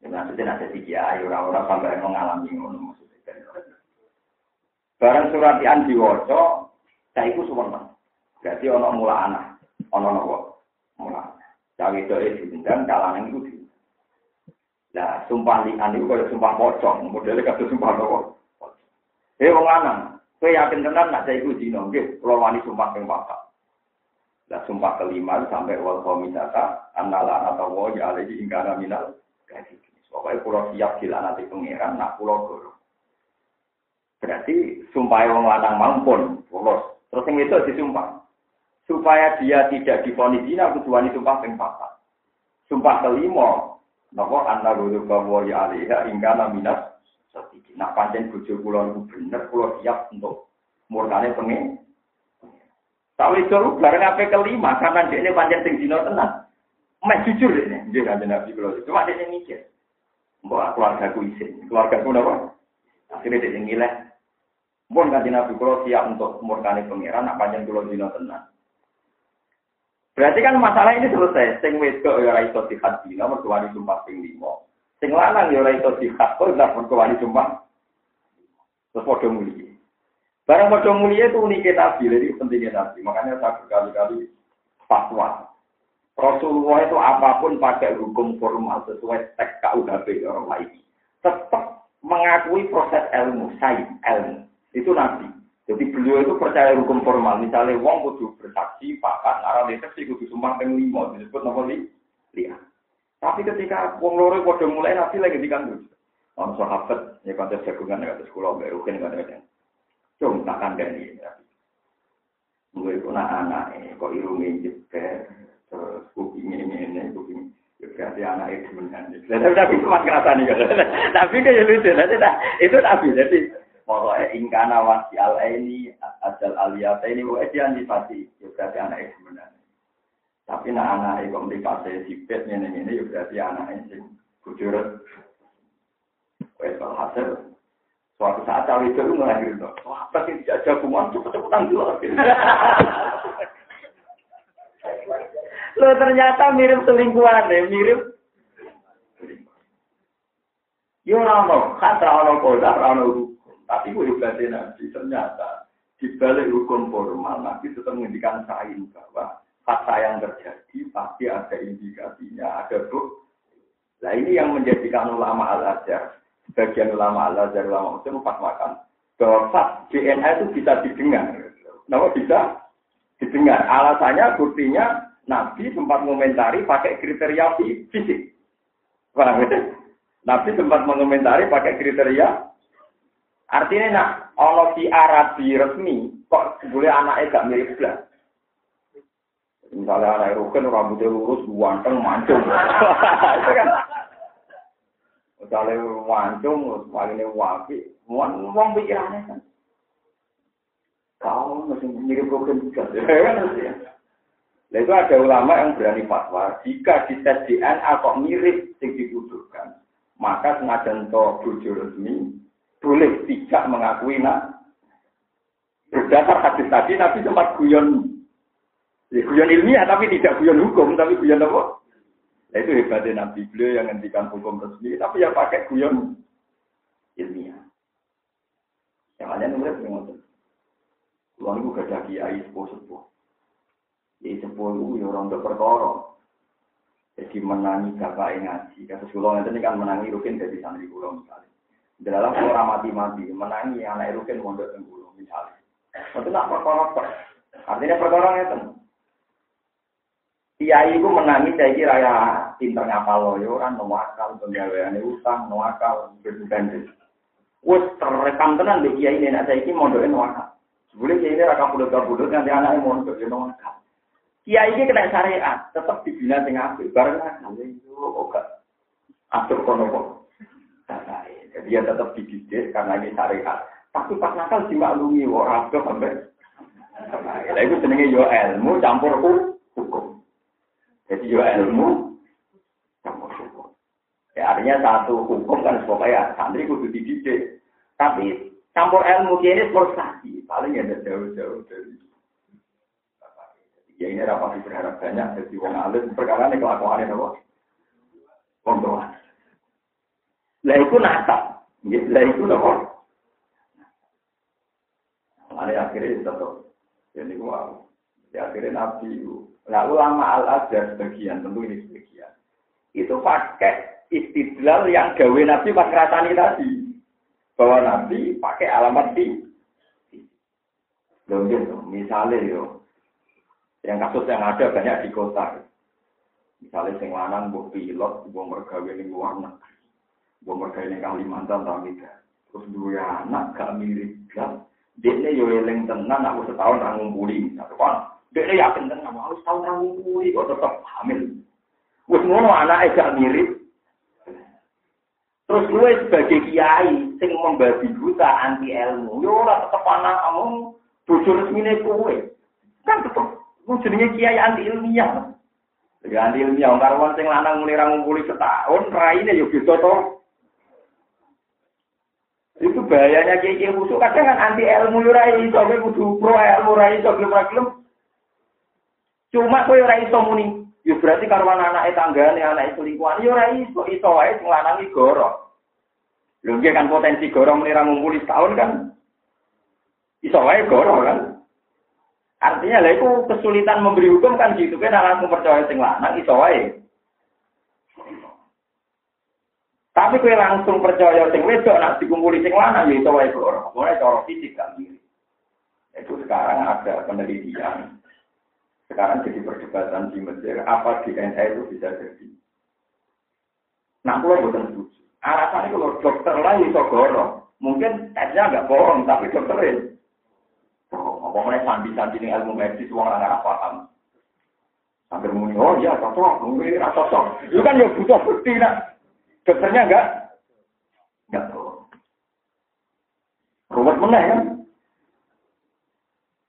Ya, maksudnya ada tiga ayo orang-orang sampai mengalami ngono maksudnya. Barang surat lian diwoco, saya itu semua. Berarti ono mula anak, ono nopo, mula. Cawe itu diundang, kalangan itu di Nah, sumpah lian itu kayak sumpah pocong, modelnya kayak sumpah nopo. Eh, wong lanang, kowe yakin tenan nak saya iku dino nggih, kula sumpah ping papat. Lah sumpah kelima sampai wal qamisata annala atau wa ya alaihi ingkana minal kadhi. Pokoknya pulau siap nanti pangeran, nak pulau guru. Berarti sumpah wong lanang mampun, polos. Terus yang itu disumpah. Supaya dia tidak difonis zina, kudu wani sumpah ping papat. Sumpah kelima, Napa anda guru bahwa ya alihah hingga naminas sedikit. Nah panjang bojo pulau itu bener, pulau siap untuk murkane pengen. Tapi itu bareng apa kelima, karena dia ini panjang tinggi dino tenang. Mas jujur ini, dia kan nabi itu. Cuma dia mikir, bahwa keluarga ku isin, keluarga ku apa? Akhirnya dia ngileh. Mohon kan nabi pulau siap untuk murkane pengiran, nak panjang pulau dino tenang. Berarti kan masalah ini selesai. Sing wedok ya ora iso dihat dina mergo wani sumpah ping 5. Sing lanang ya ora iso dihat kok ora mergo wani sumpah. Terus padha mulia. Barang padha mulia itu uniknya nabi, jadi pentingnya nabi. Makanya saya berkali-kali fatwa. Rasulullah itu apa pun pakai hukum formal sesuai teks KUHP orang lain. Tetap mengakui proses ilmu, sains, ilmu. Itu nabi. Jadi beliau itu percaya hukum formal. Misalnya wong kudu bersaksi, pakat, arah deteksi kudu sumpah peng lima, disebut nama li, lihat. Tapi ketika wong loro pada mulai nabi lagi dikandung. Orang sahabat, ya kata jagungan, ya kata sekolah, mbak Rukin, kata. Cung, tak kandani. Gue itu anak ini, kok irungi jebek, terus kuping ini, ini, kuping ya berarti anak itu benar. Tapi cuma kerasa nih, *laughs* tapi kayak lucu, itu nabi, jadi Pokoknya ingkana wasi al ini ajal aliyata ini pokoknya dia antisipasi. Ya berarti anak sebenarnya. Tapi nak anak itu komplikasi sipet ini ini ya berarti anak sing bujur. Wes hasil suatu saat cawe itu melahirkan. Wah, pasti tidak jagungan cepet-cepetan dulu. *laughs* Lo ternyata mirip selingkuhan ya, mirip. Yo rano, kata rano kodak, rano hukum. Tapi gue juga nabi ternyata di balik hukum formal nabi tetap menghentikan sain bahwa kata yang terjadi pasti ada indikasinya, ada bukti. Nah ini yang menjadikan ulama al-azhar, bagian ulama al-azhar, ulama muslim makan bahwa DNA itu bisa didengar. Kenapa bisa didengar? Alasannya, buktinya Nabi sempat mengomentari pakai kriteria fisik. Paham ya? Nabi sempat mengomentari pakai kriteria. Artinya, nak, Allah di Arabi resmi, kok boleh anaknya gak mirip belas. Misalnya anak Rukin rambutnya lurus, wanteng, mancung. *laughs* itu kan. Misalnya mancung, palingnya wapi, wong wong pikirannya kan. Kau masih mirip Rukin juga. *laughs* Ya, Nah, itu ada ulama yang berani fatwa, jika di tes DNA kok mirip yang dibutuhkan, maka senajan to bojo resmi boleh tidak mengakui nak. Berdasar hadis tadi, Nabi sempat guyon Ya, guyon ilmiah tapi tidak guyon hukum, tapi guyon apa? Nah, itu hebatnya Nabi beliau yang ngendikan hukum resmi, tapi ya pakai guyon ilmiah. Yang lainnya nulis mengotot. Uang itu gak ada kiai sepuh-sepuh. Ya sepuh itu ya orang perkara. Jadi menangi bapak ngaji. Kasus kulo itu kan menangi rukin dari santri kulo misalnya. Dalam orang mati-mati, menangi anak rukin mondok tenggulo misalnya. Itu nak perkara Artinya perkara itu. Kiai itu menangis saya kira ya pinter ngapal loyo kan nuwakal penggaweane utang nuwakal berbulan Wes terekam tenan di kiai ini saya ini mondoke nuwakal. Boleh kiai ini raka bulat nanti anaknya mondok ya nuwakal. Kiai ini kena syariat tetap dibina sing apik bareng nakal itu oke. Atur kono. Jadi dia tetap dididik karena ini syariat. Tapi pas nakal dimaklumi orang itu sampai. Nah itu senengnya yo ilmu campur hukum. Jadi yo ilmu campur hukum. Ya, artinya satu hukum kan supaya santri kudu dididik. Tapi campur ilmu ini prestasi. Paling ada jauh-jauh dari Ya ini rapat berharap banyak jadi wong alim perkara ini kelakuan apa? Pondok. Lah itu nata. Lah itu apa? Ada akhirnya tetap. Jadi wow. Ya akhirnya nabi Nah ulama al-azhar sebagian, tentu ini sebagian. Itu pakai istidlal yang gawe Nabi pas ngerasani tadi. Bahwa Nabi pakai alamat di. Loh, gitu. Misalnya yo, yang kasus yang ada banyak di kota. Misalnya sing lanang mbok pilot, mbok mergawe ning luar negeri. Mbok mergawe ning Kalimantan ta Terus dua anak gak mirip kan. Dia yo eling tenan aku setahun ra ngumpuli. Satu kan dia yakin tenan harus tahu nang kuwi kok tetap hamil. Wis ngono anake gak mirip. Terus gue sebagai kiai sing membabi buta anti ilmu, yo ora tetep anak kamu bojo resmine kowe. Kan tetep ku jenenge kiai anti ilmiah. Ya anti ilmiah karwan sing lanang muni ra ngumpuli setahun, raine yo beda to. Itu bahayanya kiai kiai khusus kadang kan anti ilmu yo ra iso kudu pro ilmu ra iso gelem Cuma kowe ora iso muni, ya berarti karo anak tanggane, anak selingkuhan, ya ora iso, iso wae sing lanang goro. Lho kan potensi goro muni ra ngumpuli setahun kan. Iso wae goro kan. Artinya lah itu kesulitan memberi hukum kan gitu kan langsung percaya sing lanang iso wae. Tapi kowe langsung percaya sing wedok nak dikumpuli sing lanang ya iso wae goro. Mulai cara fisik kan Itu sekarang ada penelitian sekarang jadi perdebatan di Mesir, apa DNA itu bisa jadi. Nah, kalau bukan setuju. Alasannya kalau dokter lah itu gorong. Mungkin tesnya nggak bohong, tapi dokterin. Mulai sandi-sandi ini ilmu medis, uang nggak paham. Sambil muni, oh iya cocok, mungkin ini cocok. Itu kan ya butuh bukti, nak. Dokternya enggak? Enggak tahu. Ruwet mana ya?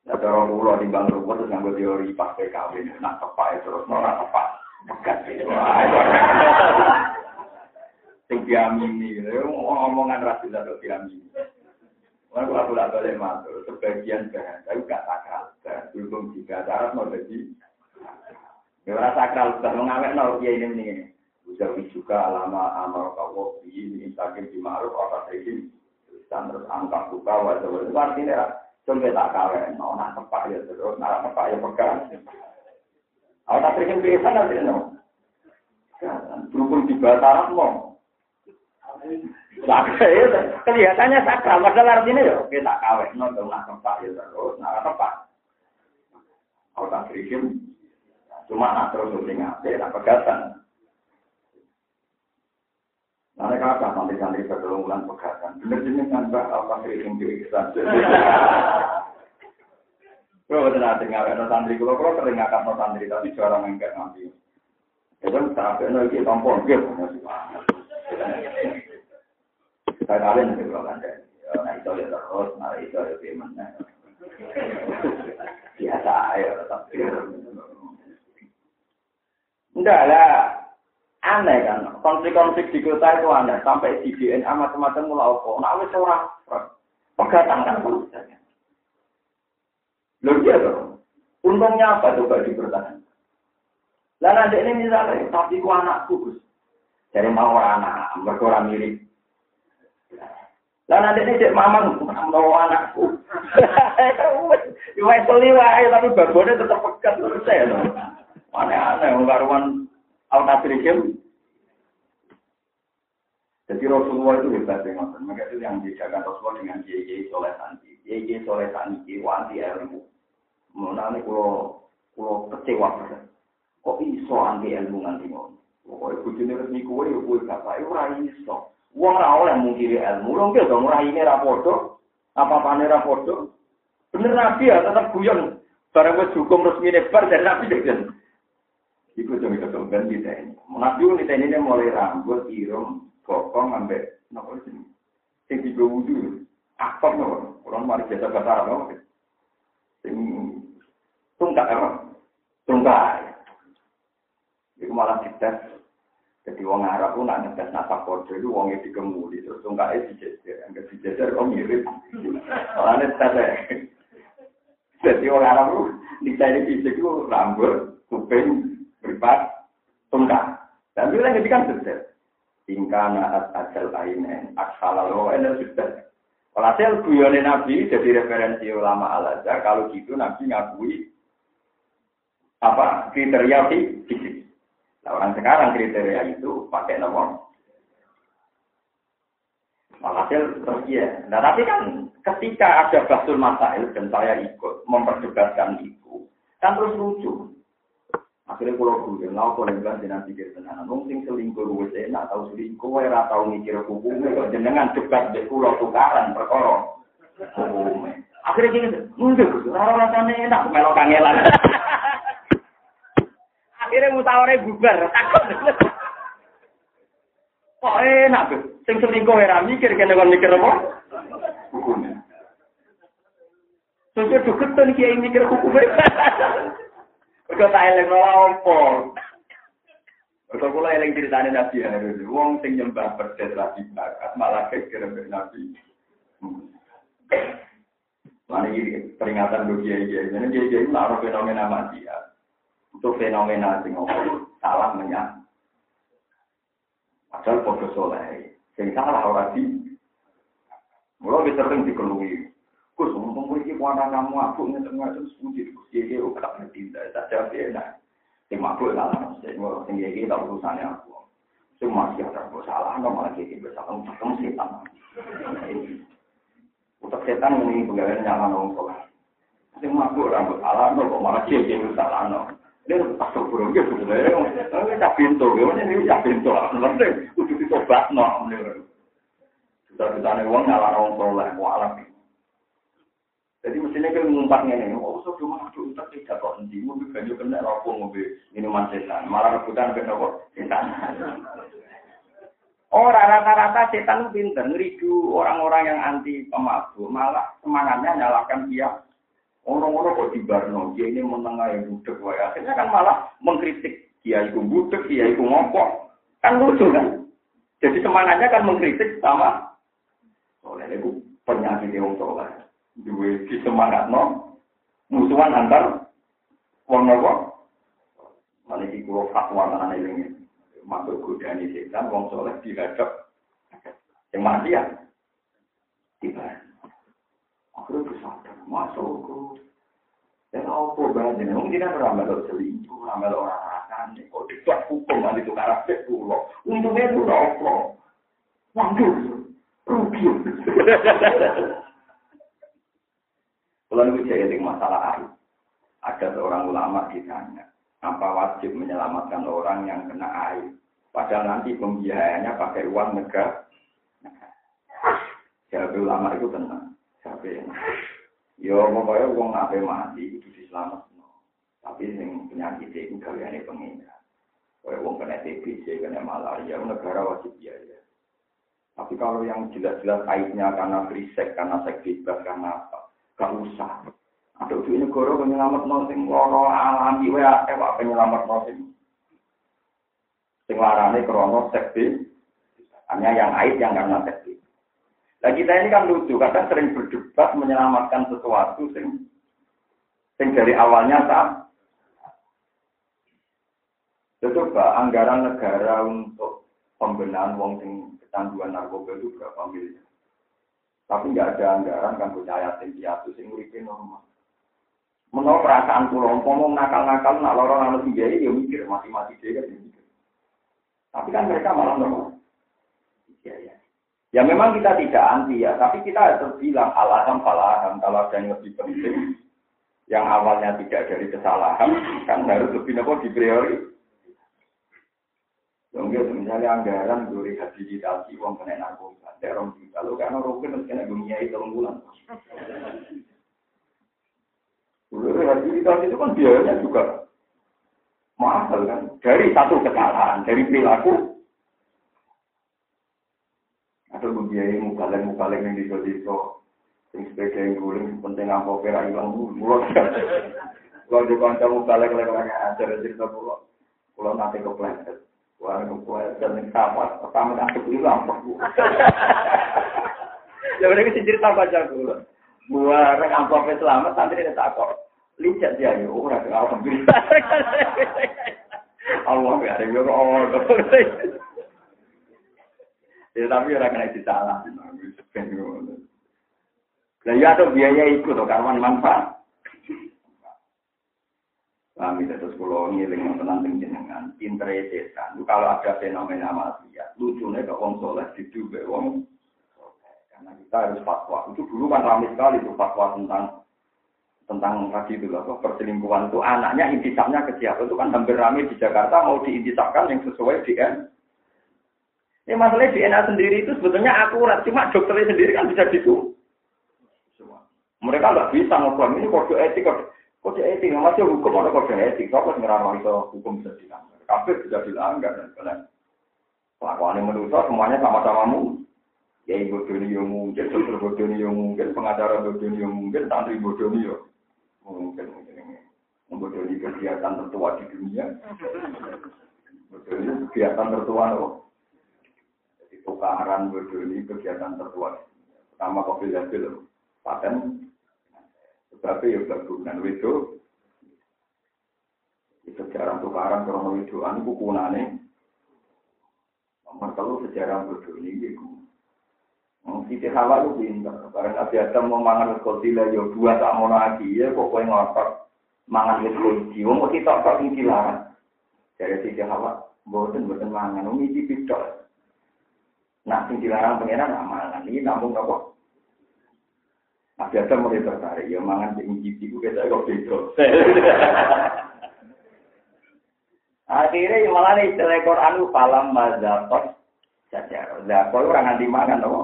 Ya cara kula timbang ruwet terus nganggo teori pas PKW nak tepak terus ora tepak. Pekat sing diamini. Omongan ra bisa kok diamini. Kalau aku tak boleh matur, sebagian bahan, tapi gak sakral. Berhubung jika syarat mau jadi, orang sakral, sudah mengawet, no, ya ini ini. Bisa juga lama amal kau ini instagram di ma'ruf apa sih terus angka buka wajah wajah artinya coba tak kawin no nak tepak ya terus nak tepak ya pegang. Awak tak terima biasa nanti no berhubung di mau kelihatannya sakral padahal artinya ya kita kawin no dong nak tepak ya terus nak tepak awak tak cuma nak terus ingat nak pegatan Nanti kakak santri-santri berkelungkulan pegatan. Bener jenis kan mbak apa sering diri kita. Kalau betul nanti nggak ada santri, kalau kalau sering ngakak no santri, tapi jarang enggak nanti. Itu tapi nanti tampon gitu. Saya kalian itu kalau kan nah itu ya terus, nah itu ya gimana. Biasa ya, tapi enggak lah. Aneh kan? Konflik-konflik di kota itu aneh. Sampai di DNA macam-macam mulai apa? Nah wis ora. Pegatan kan? Loh dia tuh untungnya apa tuh bagi bertahan lah nanti ini misalnya tapi ku anakku Gus dari mau anak mereka orang mirip lah nanti cek mamang mau anakku *laughs* Iwai seliwai tapi babonnya tetap pekat Aneh-aneh, karuan Al-Tasrikim. Jadi Rasulullah itu hebat dengan Maka itu yang dijaga Rasulullah dengan kiai soleh santi. Kiai soleh santi, wanti ilmu. Mengenai kalau kalau kecewa Kok iso anti ilmu nganti ngono? Pokoknya bujune resmi kue, ya kue bapak, itu ora iso. Wong ora oleh mungkiri ilmu, lho nggih dong ora ini ra padha. Apa-apane ra padha. Bener Nabi ya tetap guyon. Barang wis hukum resmi bar dari Nabi deh. Iku cuma itu kan di ini. Nabi ini ini mulai rambut, irung, bokong, ambek nopo sini. Sing tiga wudhu, aktor nopo. Orang mari bahasa Arab nopo. Sing tungkak apa? Tungkak. Iku malah dites. Jadi wong Arab pun nak ngetes nafas kode itu wongnya dikemuli terus tungkaknya dijejer, enggak dijejer kok mirip. Soalnya tes Jadi orang Arab itu dicari fisik itu rambut, kuping, beripat tungkang. Dan itu lagi kan sudah. Ingkana at ajal ainen aksalalo ene sudah. Walhasil guyone Nabi jadi referensi ulama al Kalau gitu Nabi ngakui apa kriteria fisik. Nah, orang sekarang kriteria itu pakai nomor. Walhasil terus ya. Nah tapi kan ketika ada basul masail dan saya ikut memperdebatkan itu, kan terus lucu. Akhirnya kalau gue nggak kau nenggan jenengan pikir tenan. Nung sing selingkuh gue enak tahu selingkuh, ora tahu mikir hukumnya. Kok jenengan debat dek pulau tukaran perkara hukumnya. Akhirnya gini, mundur, rara rasanya enak melok kangelan. Akhirnya mutawarnya bubar. Kok enak tuh, sing selingkuh ora mikir kene kon mikir apa? Hukumnya. Terus dukut tuh kiai mikir hukumnya. Mereka tak eleng apa. Mereka pula eleng ceritanya Nabi Harun. Wong sing nyembah berdet lagi bakat malah kira Nabi. Ini peringatan bagi kiai kiai. Jadi kiai kiai itu ada fenomena manusia. Untuk fenomena sing salah menyang. Padahal foto soleh. Sing salah orang di. Mulai sering dikelui. Gus, ngomong gue iki kuwana kamu aku ngeten-ngeten suci Gus iki ora ngerti tak jawab enak. Sing mabuk salah, sing sing iki tak urusane aku. Sing masih ada salah, nggak malah iki bersalah ketemu setan. Untuk setan ini pegawai nyaman tua. Sing mabuk salah, kok malah salah. Burung gitu sebenarnya. Ini tak pintu, ini tak pintu. Nanti udah dicoba no. Kita-kita nih uang nyala orang soleh, mualaf. Jadi mestinya ngumpat ini, so cuma aku utak tidak kok nanti, mau banyak kena rokok mobil minuman setan, malah rebutan ke rokok setan. Oh rata-rata setan pinter, ngeridu orang-orang yang anti pemabuk, malah semangatnya nyalakan dia. Orang-orang kok di Barno, dia ini menengahi budek, akhirnya kan malah mengkritik dia itu budek, dia itu ngopok, kan lucu kan? Jadi semangatnya kan mengkritik sama oleh itu penyakit yang soleh. Dua di semangat no musuhan antar wong nopo. Mana di kulo fatwa mana ini masuk godaan setan wong soleh dihadap yang mati ya tiba. Akhirnya bersadar masuk dan apa banyak mungkin kan ramai lo selingkuh, ramai lo orang akan kok tidak hukum nanti itu karakter pulau. Untungnya itu apa? Waduh, rugi. Kalau itu jadi masalah air. Ada seorang ulama ditanya, apa wajib menyelamatkan orang yang kena air? Padahal nanti pembiayaannya pakai uang negara. Jadi ulama itu tenang. Siapa yang Yo pokoknya wong ape mati itu diselametno. Tapi sing penyakit itu gaweane pengira. Kayak wong kena TBC, kena malaria, negara wajib biaya. Tapi kalau yang jelas-jelas aibnya karena krisek, karena bebas, karena apa, gak usah. Ada di negara penyelamat sing loro alami, wa ewa penyelamat sing sing larane krono seks hanya yang aib yang karena seks Nah kita ini kan lucu, kadang sering berdebat menyelamatkan sesuatu sing, sing dari awalnya tak. Coba anggaran negara untuk pembenahan wong sing kecanduan narkoba itu berapa miliar. Tapi nggak ada anggaran kan punya yatim piatu sing uripe normal. Menurut perasaan pulau, ngomong nakal-nakal, nak lorong anak ini, ya mikir, mati-mati dia kan mikir. Tapi kan mereka malah normal. Iya, iya. Ya memang kita tidak anti ya, tapi kita harus bilang alaham falaham kalau ada yang lebih penting, yang awalnya tidak dari kesalahan, *laughs* kan harus lebih nopo di priori. Mungkin misalnya anggaran dari rehabilitasi uang kena narkoba, terong kita, lo karena harus kena dunia itu bulan. Rehabilitasi itu kan biayanya juga mahal kan, dari satu kesalahan, dari perilaku membiayai mukaleng-mukaleng yang diso-diso yang sepeda yang guling penting apa kira hilang mulut *laughs* kalau di kanca mukaleng lagi ajar cerita pulau. Pulau nanti kepleset. Wah kepleset yang sama pertama nanti hilang *laughs* ya mereka sih cerita baca dulu buah rek amplopnya selamat nanti dia takut licet dia ya ora alhamdulillah. *laughs* Allah ya Allah Ya tapi orang kena disalah. Lah ya tuh biaya ikut tuh kawan manfaat. Kami terus pulau ngiling tenang jenengan, pinter setan. Kalau ada fenomena maksiat, lucunya ke wong soleh diduga wong karena kita harus fatwa. Itu dulu kan ramai sekali itu fatwa tentang tentang tadi itu loh, perselingkuhan itu anaknya intisapnya ke siapa itu kan hampir ramai di Jakarta mau diintisapkan yang sesuai dengan ini masalahnya DNA sendiri itu sebetulnya akurat, cuma dokternya sendiri kan bisa gitu. Mereka nggak bisa ngobrol ini kode etik, kode, kode etik, masih hukum ada kode etik, kok ngerama itu hukum bisa dilanggar, kafir bisa dilanggar dan sebagainya. Kelakuan yang menurut semuanya sama-sama mu. Ya ibu doni yang mungkin, dokter bodoni yang mungkin, pengacara bodoni yang mungkin, santri bodoni yang mungkin, mungkin ini. Membodoni kegiatan tertua di dunia. *laughs* Bodoni kegiatan tertua loh tukaran berduni kegiatan tertua. Pertama kopi hasil paten, tetapi ya berhubungan itu. Sejarah tukaran krono widoan itu kunane. Nomor telu sejarah berduni itu. Siti Hawa itu pinter. Barang Nabi Adam mau mangan kotila ya dua tak mau lagi ya kok kue ngotot mangan. Wong mesti tok tok sing dilarang. Dari Siti Hawa, boten boten mangan, ngisi pidol. Nah, sing dilarang pengiran amalan ini namun apa? Nah, biasa mulai tertarik, ya mangan sing ngicipi ku kita kok beda. *laughs* Akhirnya malah nih istilah Quran falam mazakot saja. Zakot orang nanti makan apa?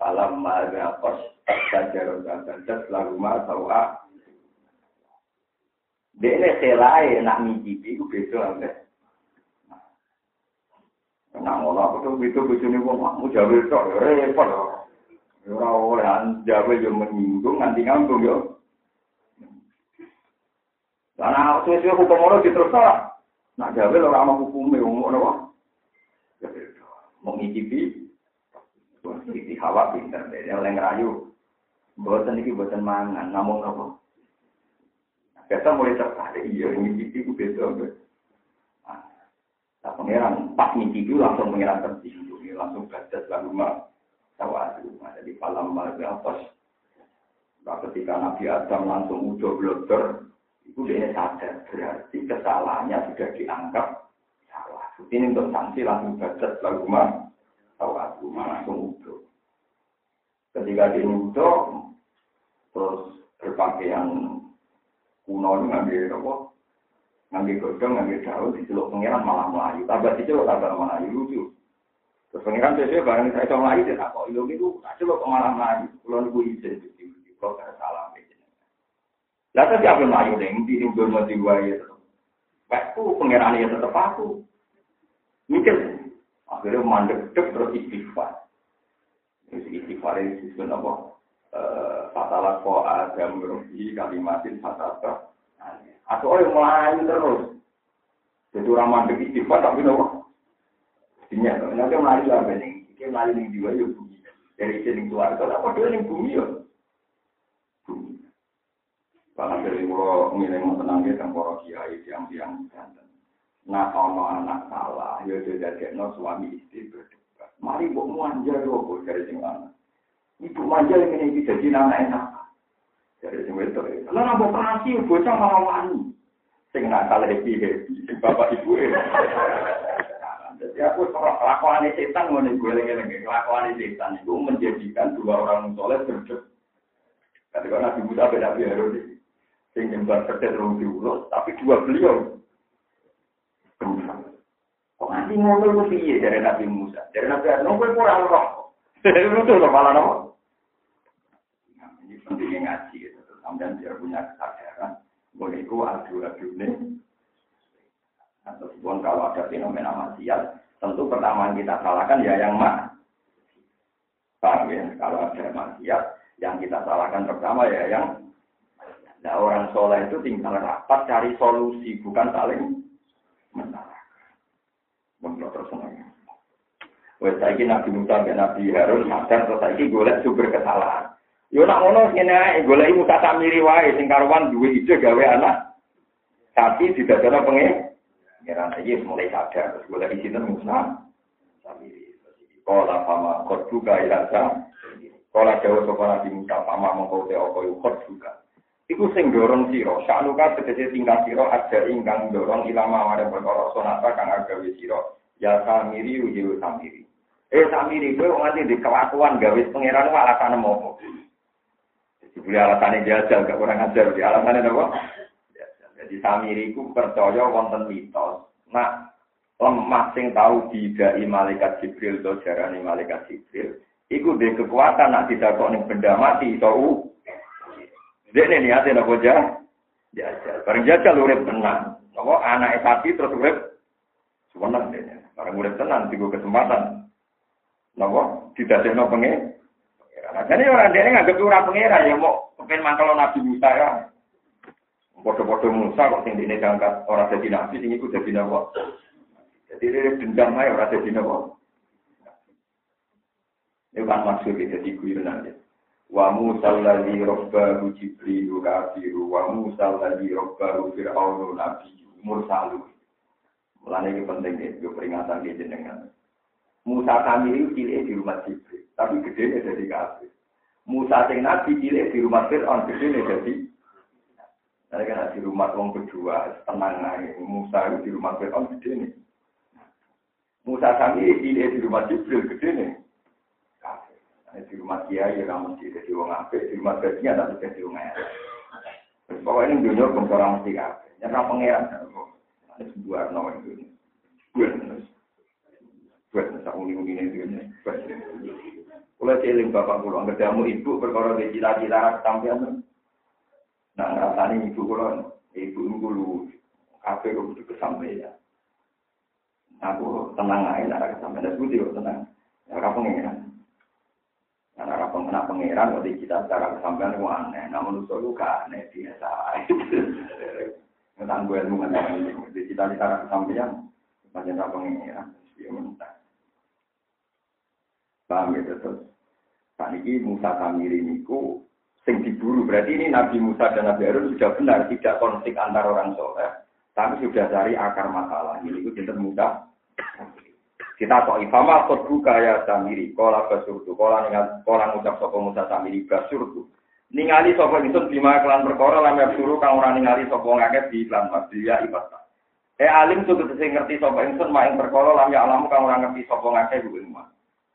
Falam mazakot saja dan lalu ma tawa. Dia ini selai nak ngicipi ku beda Nah, ngono aku tuh itu bojone wong mau jawe tok repot lho. Ora oleh jawe yo menyinggung nganti ngambung yo. Karena suwe-suwe hukum ngono diterus ora. Nak jawe ora ana hukume wong ngono wae. Mau ngicipi, ngicipi hawa pinter. Dia oleh ngerayu. Buatan ini buatan mangan, namun apa? Kita mulai tertarik, iya ngicipi itu beda. Nah, pangeran pas ngicipi langsung pangeran tersinggung, langsung badas lalu mah tawadu. Jadi malam malam apa? Nah, ketika Nabi Adam langsung udah blogger, itu dia sadar berarti kesalahannya sudah dianggap salah. Ini untuk sanksi langsung badat lalu mah tahu aku langsung udah. Ketika dia udah, terus berpakaian kuno ngambil apa? Ngambil godong, ngambil daun, diceluk pengiran malah melayu. Tambah diceluk tambah melayu lucu. Terus pengiran biasanya barang saya itu melayu, dia tak kok ilmu itu, celuk malah melayu. Kalau nunggu izin, kalau ada salah. Lah tapi apa melayu deh, di belum mati gua ya tetap. Aku pengiran ya tetap aku. Mikir, akhirnya mandek dek terus istighfar. Istighfar ini disebut apa? Fatalah ko adam rohi kalimatin fatata. Atau orang melayu terus. Jadi orang mandek istighfar tapi nopo. Dinya, nanti melayu lah bening. Ning jiwa ya bumi. Dari sini keluarga, apa dia ning bumi ya? Bumi. Karena dari muro ngiling tenang ya para kiai tiang-tiang ganten. Nah, anak salah, ya sudah no suami istri berdebat. Mari buat manja yo dari anak. Ibu manja yang ini jadi anak enak. Dari sing itu. Kalau nambah operasi, bocah malah wani. Sing nakal happy happy, sing bapak ibu ya. Jadi aku kelakuan setan nih gue lagi kelakuan setan itu menjadikan dua orang soleh berdebat. Ketika Nabi Musa beda biar sing nyembah kerja rong diurus, tapi dua beliau Kok nanti ngono ku piye dari Nabi Musa? Dari Nabi Adam kowe ora roh. Itu loh malah nopo. Ini pentingnya ngaji Sampai dia punya kesadaran. Boleh itu adu-adu nih. Atau pun kalau ada fenomena maksiat, tentu pertama yang kita salahkan ya yang mak. Paham ya? Kalau ada maksiat, yang kita salahkan pertama ya yang Nah orang soleh itu tinggal rapat cari solusi, bukan saling menyalahkan. Menurut semuanya. Wes saiki Nabi Musa dan Nabi Harun sadar terus saiki golek sumber kesalahan. Yo nak ngono ngene ae golek Musa Samiri wae sing karuan duwe ide gawe anak. Tapi tidak ada pengen. Ngira aja mulai sadar terus golek di sini Musa Samiri. Kala pama kot juga ilasa. Kala jauh sopan Nabi Musa pama mengkau te okoy kot juga. Iku sing dorong siro, saknuka tegese tingkat siro ada ingkang dorong ilama mare perkara sonata kang agawe siro. Ya samiri ujiwa samiri. Eh samiri kowe nganti di kelakuan gawe pangeran wae alasane mopo. Dibeli alasannya jajal, gak kurang ajar. Di alasannya apa? Jadi samiri ku percaya wonten mitos. Nah, lemah sing tahu tidak malaikat Jibril atau jarane malaikat Jibril. Iku de kekuatan nak tidak kok ning benda mati iso dia ini niatnya nopo jah, jajal. Bareng jajal urip tenang. Nopo anak sapi terus urip sebenarnya dia. Bareng urip tenang, tiga kesempatan. Nopo tidak ada pengen. Jadi orang dia nggak ora pengira ya mau pengen mangkel Nabi Musa ya. Bodoh-bodoh Musa kok sing dene diangkat orang jadi nabi sing iku jadi nopo. Jadi dia dendam aja orang jadi nopo. Ini kan maksud jadi guyonan ya. wa Musa alladhi rabbahu Jibril kafiru wa Musa alladhi rabbahu Fir'aunu nabi mursalu Mulane iki penting iki peringatan iki jenengan Musa kami cilik di rumah Jibril tapi gede dari kafir Musa sing nabi cilik di rumah Fir'aun gede dari Nah, kan di rumah wong kedua, tenang aja. Musa di rumah Fir'aun gede nih. Musa kami cilik di rumah Jibril gede nih. di rumah kiai ya kamu mesti jadi wong apik, di rumah gajinya tapi jadi wong elek. Pokoknya ini dunia orang mesti kabeh. Nyerah pangeran. Ada sebuah nama itu. Gue Gue tak uni-uni ini dunia. Kalau cilik bapak pulau, ketemu ibu perkara di cita-cita ketampian. Nah, rasanya ibu pulau, ibu dulu kafe kok butuh kesampaian. Aku tenang aja, nara kesampaian. Aku juga tenang. Ya, kapan pengen? Karena apa pengena pangeran, kalau kita secara kesampaian itu aneh. Namun itu juga aneh, biasa. Tentang gue ilmu kan, di cita secara kesampaian, macam apa pangeran. Dia minta. Paham ya terus. Saat ini Musa Samiri niku sing diburu. Berarti ini Nabi Musa dan Nabi Harun sudah benar tidak konflik antar orang soleh. Tapi sudah cari akar masalah. Ini itu cinta Musa. Kita kok ifama kot buka ya Samiri. Kola basurdu. Kola ningal, kola ngucap sopo Musa Samiri basurdu. Ningali sopo itu lima kelan perkara lam suruh kang ora ningali sopo ngakeh di iklan dia ibadah. Eh alim tuh ngerti sopo ingsun mak ing perkara lam ya alam kang ora ngerti sopo ngakeh ku ing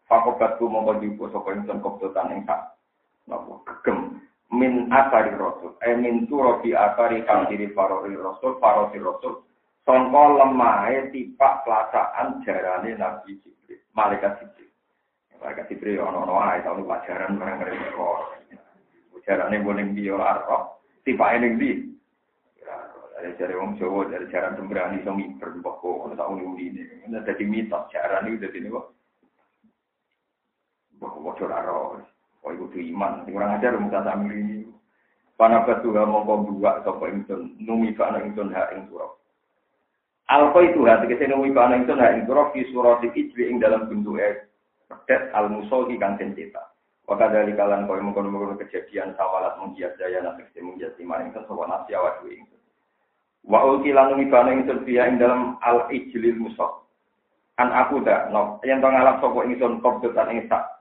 Fakobatku mongko jupo sapa ingsun kopdotan ing sak napa? Gegem min akari rasul. Eh min turo di akari kang diri farori rasul farori rasul. Sangka lemahe tipak pelaksanaan jarane Nabi Jibril malaikat Jibril. Malaikat Jibril ono-ono ae tau pelajaran barang mereka jarane boleh dia arah tipak ning di dari cari wong Jawa dari cara sembrani iso miber kok ono tak uni ini. Dadi mitos jarane udah ini kok Waduh raro. Oh itu tuh iman. Kurang ajar muka sambil. Pana batuha mongko buak sapa ingsun numi kana ingsun hak ing surah. Alfa itu hati kese numi kana ingsun hak ing surah fi surah ijli ing dalam bentuk pedet al musolhi kang den cetak. Waka dari kalian kau mengkono-mengkono kejadian sawalat menghias daya nafsu menghias iman ingsun sapa nafsi awak dhewe ingsun. Wa ulki lan numi kana ingsun fiha ing dalam al ijlil musol. An aku dak no yen to ngalap sapa ingsun kobdotan ing sak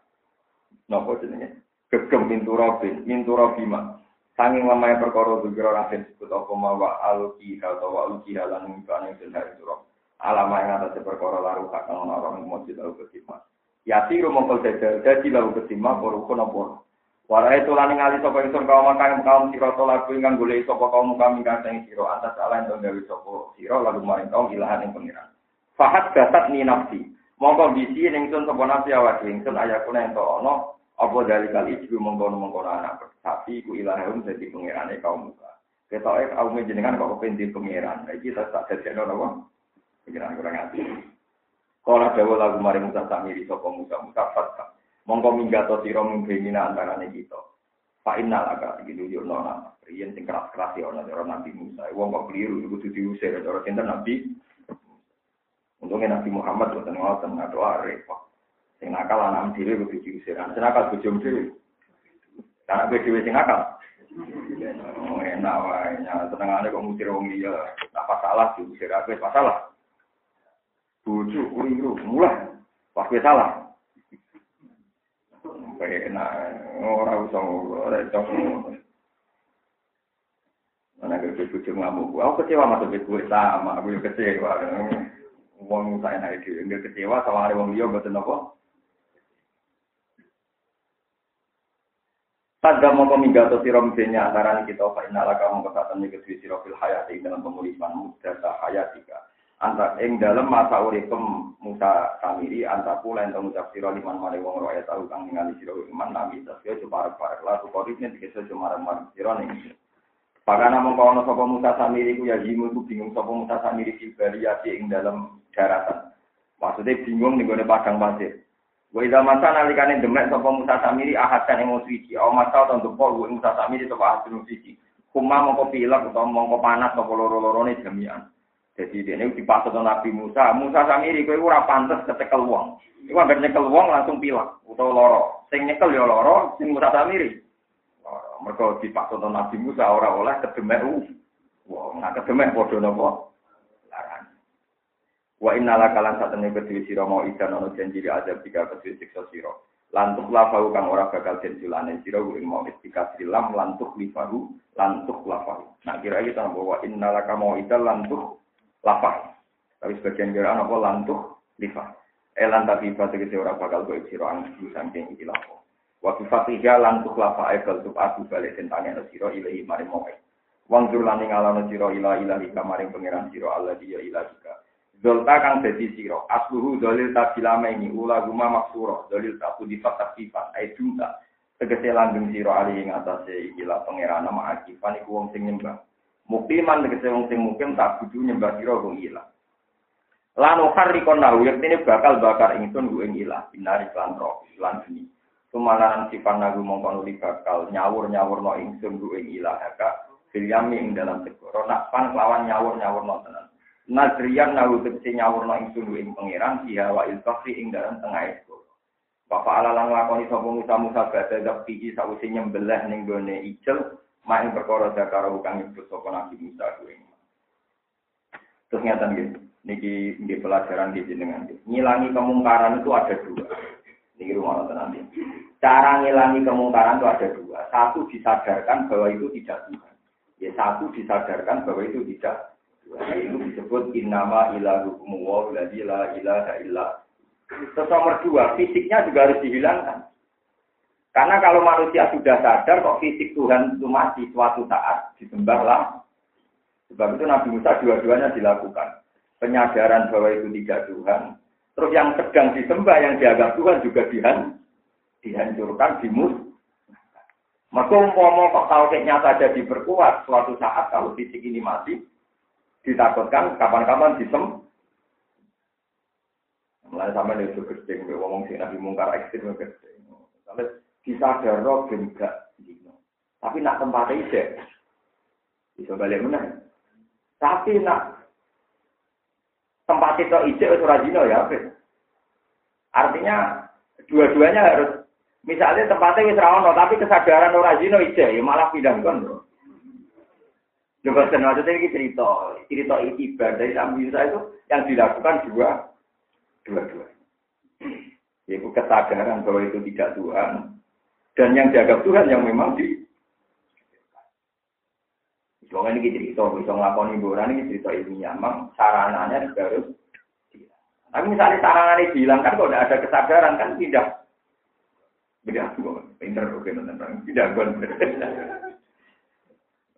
Nopo jenenge? Gegem pintu robin, pintu robima. Sanging lemah perkara dukira rasin sebut apa mawa aluki atau wa aluki halan ngibane den hari suro. Alama yang atas perkara laru kakang orang yang mau tahu ketima. Ya tiru mongkol jajal, jadi lalu ketima kono boru. Warai itu lani ngali sopo ingsun kaum makan kaum siro to lagu ingkang golek sopo kaum kami kang siro antas ala yang gawe sopo siro lalu maring kaum ilahan yang pengiran. Fahat gasat ni nafsi. Mongko bisi ingsun sopo nafsi awak ingsun ayakuna ento ono apa dari kali itu mengkono mengkono anak tapi ku ilahum jadi pangerane kaum muka. Ketoke kaum jenengan kok kepen pangeran. Iki tak tak jadi apa? Pangeran kurang hati. Kalau dawa lagu mari Musa samiri sapa Musa Musa fatka. Mongko minggato sira mungkina antarane kita. Pak Innal agak gitu yo nona. Riyen sing keras-keras ya ana Nabi Musa. Wong kok keliru kudu diusir cara sinten Nabi. Untungnya Nabi Muhammad boten ngoten doa repot. Sing nakal anak dhewe kudu diusir. Sing nakal bojo dhewe. Karena gue dhewe sing nakal. Oh, enak wae. Tenangane kok ngusir wong liya. Apa salah diusir aku apa salah. Bojo uriru mulai. Pas gue salah. Enak. Ora usah ora usah. Mana gue bojo ngamuk. Aku kecewa masuk gue sama. Aku kecewa. Wong saya naik dhewe kecewa sama ada wong liya mboten apa. Pada mau minggato siro misalnya antara kita fa inna laka mau kesatan nih kedua siro fil hayati dalam pemulihan muda hayatika. Antar ing dalam masa uripem Musa Samiri antar pula yang mengucap siro liman mare wong roya tahu kang ningali siro iman nabi tasya cuma parek lalu koripnya dikesa cuma marek siro nih. Pakana mengkono sapa Musa Samiri ku ya jimu ku bingung sapa Musa Samiri kibali ing dalam daratan. Maksudnya bingung nih padang pasir. Wa idza masa nalikane demek sapa Musa Samiri ahadan ing suci, aw masa ta ing Musa Samiri sapa ahadun suci. Kuma mongko pilek utawa mongko panas sapa loro-lorone jami'an. Jadi ini dipasut Nabi Musa. Musa Samiri kowe ora pantes kecekel wong. Iku anggere nyekel langsung pilek utawa loro. Sing nyekel ya loro, sing Musa Samiri. Mergo dipasut Nabi Musa ora oleh kedemek wong. Nah kedemek padha napa? Wa inna la kalan satene kedue sira mau ikan ono janji di azab jika kedue siksa sira. Lantuk lafahu kang ora bakal jenjulane sira ing mau istika silam lantuk lifahu lantuk lafahu. Nah kira kita bahwa inna la mau ikan lantuk lafahu. Tapi sebagian kira apa lantuk lifah. Elan tapi fatu kese ora bakal kowe sira ang saking iki lafahu. Wa fatiha lantuk lafa ekal tup aku balik tentangnya sira ilahi mari mau. Wang jurlani ngalana sira ila ilahi kamaring pangeran sira Allah dia ilahika. Zolta kang dadi sira. Asluhu dalil tabilama ini ula guma maksura. Dalil tabu di fakta sifat. Ai junta. Tegese langgeng sira ali ing atase ikilah nama akifan iku wong sing nyembah. Mukiman tegese wong sing mukim tak kudu nyembah sira wong ilah. Lanu harikon nahu ini bakal bakar ingsun ing ilah. Binari lan roh lan geni. Sumalaran sifat nagu mongkon uli bakal nyawur-nyawur no ingsun gu ing ilah. Haka filyami ing dalam segoro. Nak pan lawan nyawur-nyawur no tenan. Nadriyan nahu tegese nyawurna ingsun ing pangeran siha wa ilkafi ing dalam tengah itu. Bapak ala lang lakoni sapa Musa Musa badhe dapiki sawise nyembelih ning gone ijel mak ing perkara zakara kang nyebut sapa Nabi Musa kuwi. Terus gitu. Niki niki pelajaran di jenengan. Ngilangi kemungkaran itu ada dua. Niki rumah nanti. Cara ngilangi kemungkaran itu ada dua. Satu disadarkan bahwa itu tidak Tuhan. Ya satu disadarkan bahwa itu tidak. Itu disebut innama ilahukum wa la ilaha illa Terus nomor dua, fisiknya juga harus dihilangkan. Karena kalau manusia sudah sadar kok fisik Tuhan itu mati suatu saat disembahlah. Sebab itu Nabi Musa dua-duanya dilakukan. Penyadaran bahwa itu tidak Tuhan. Terus yang sedang disembah, yang dianggap Tuhan juga dihan, dihancurkan, dimus. Maka umpama kok tauhidnya saja diperkuat suatu saat kalau fisik ini mati, ditakutkan kapan-kapan disem, Mulai sama nih itu gede, ngomong sih nabi mungkar ekstrim gede. Sampai disadar roh dino. Tapi nak tempatnya ide, bisa balik mana? Tapi nak tempat itu ide itu rajino ya, Artinya dua-duanya harus misalnya tempatnya wis rawono tapi kesadaran ora zina ije ya malah pindah kon. Coba maksudnya ini cerita, cerita ibadah dari Nabi Musa itu yang dilakukan dua dua-dua. Yaitu kesadaran bahwa itu tidak Tuhan. Dan yang dianggap Tuhan yang memang di Soalnya ini cerita, bisa ngelakoni boran ini cerita ilmiah, memang sarananya juga harus Tapi misalnya sarananya dihilangkan, kalau tidak ada kesadaran kan tidak. Tidak, pinter oke nonton, tidak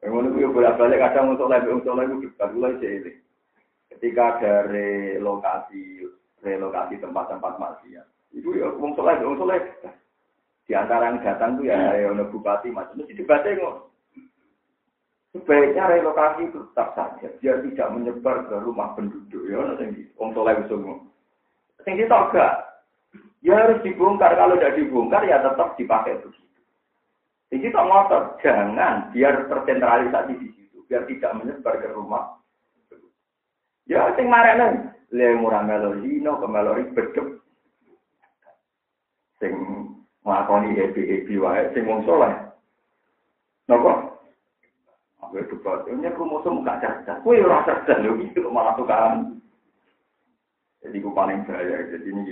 gon. Memang itu boleh balik kadang untuk lagi untuk lagi dekat mulai jadi. Ketika dari lokasi relokasi tempat-tempat maksiat. Itu ya wong soleh, wong soleh. Di antara yang datang tuh ya ya ono bupati macam mesti debatnya kok. Sebaiknya relokasi itu tetap saja biar tidak menyebar ke rumah penduduk ya sing wong soleh wis Sing enggak. Ya harus dibongkar kalau tidak dibongkar ya tetap dipakai begitu. Jadi kita ngotot jangan biar tersentralisasi di situ biar tidak menyebar ke rumah. Ya sing marene le murah melo lino ke melo ribet sing nglakoni happy happy wae sing wong soleh napa Aku itu ini kromosom gak cerdas. Kue ora cerdas lho, itu malah tukaran. Jadi aku paling bahaya. Jadi ini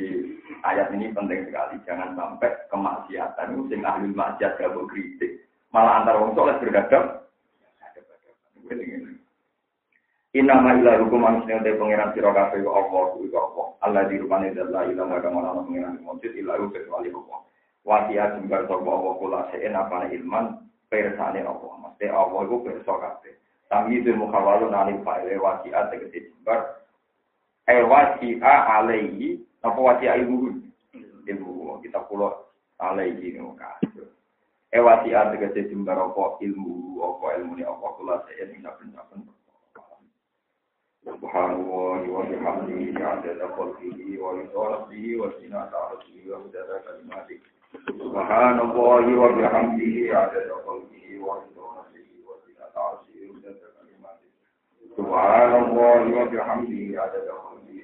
ayat ini penting sekali. Jangan sampai kemaksiatan itu sing ahli maksiat gak kritik. Malah antar wong soleh berhadap. Inama ila hukum manusia te pangeran sira kabeh wa Allah kuwi Allah. Allah di rupane dalla ila maga mana pangeran mujud ila hu kecuali Allah. Wasia jembar sapa Allah kula seen apane ilman persane Allah. Mesti Allah iku perso kabeh. Tamyizul mukhawalun alil fa'ile wasia tegese jembar. Eh wasia alaihi. Apa wasia ilmu ilmu. Kita kula alaihi no kabeh. Eh wasia tegese jembar apa? Ilmu apa? Ilmu ni apa? Kula seen ing saben-saben Subhanallah wa bihamdihi adada khalqihi wa yusallihi wa sinata arsihi wa mudada kalimati. Subhanallah wa bihamdihi adada khalqihi wa yusallihi wa sinata arsihi wa mudada kalimati. Subhanallah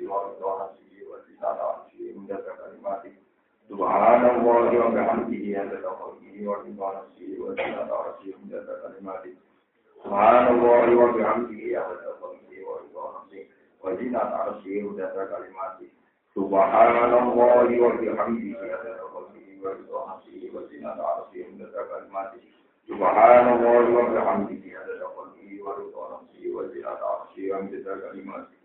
wa bihamdihi adada khalqihi wa yusallihi wa sinata arsihi wa mudada kalimati. Subhanallah wa bihamdihi adada khalqihi wa yusallihi wa sinata arsihi wa mudada kalimati. Subhanallah wa bihamdihi adada وزنة عرشه وذات كلماته سبحان الله وبحمده عدد خلقه ورضا نفسه وزنة عرشه وذات كلماته سبحان الله وبحمده عدد خلقه ورضا نفسه وزنة عرشه ومدد كلماته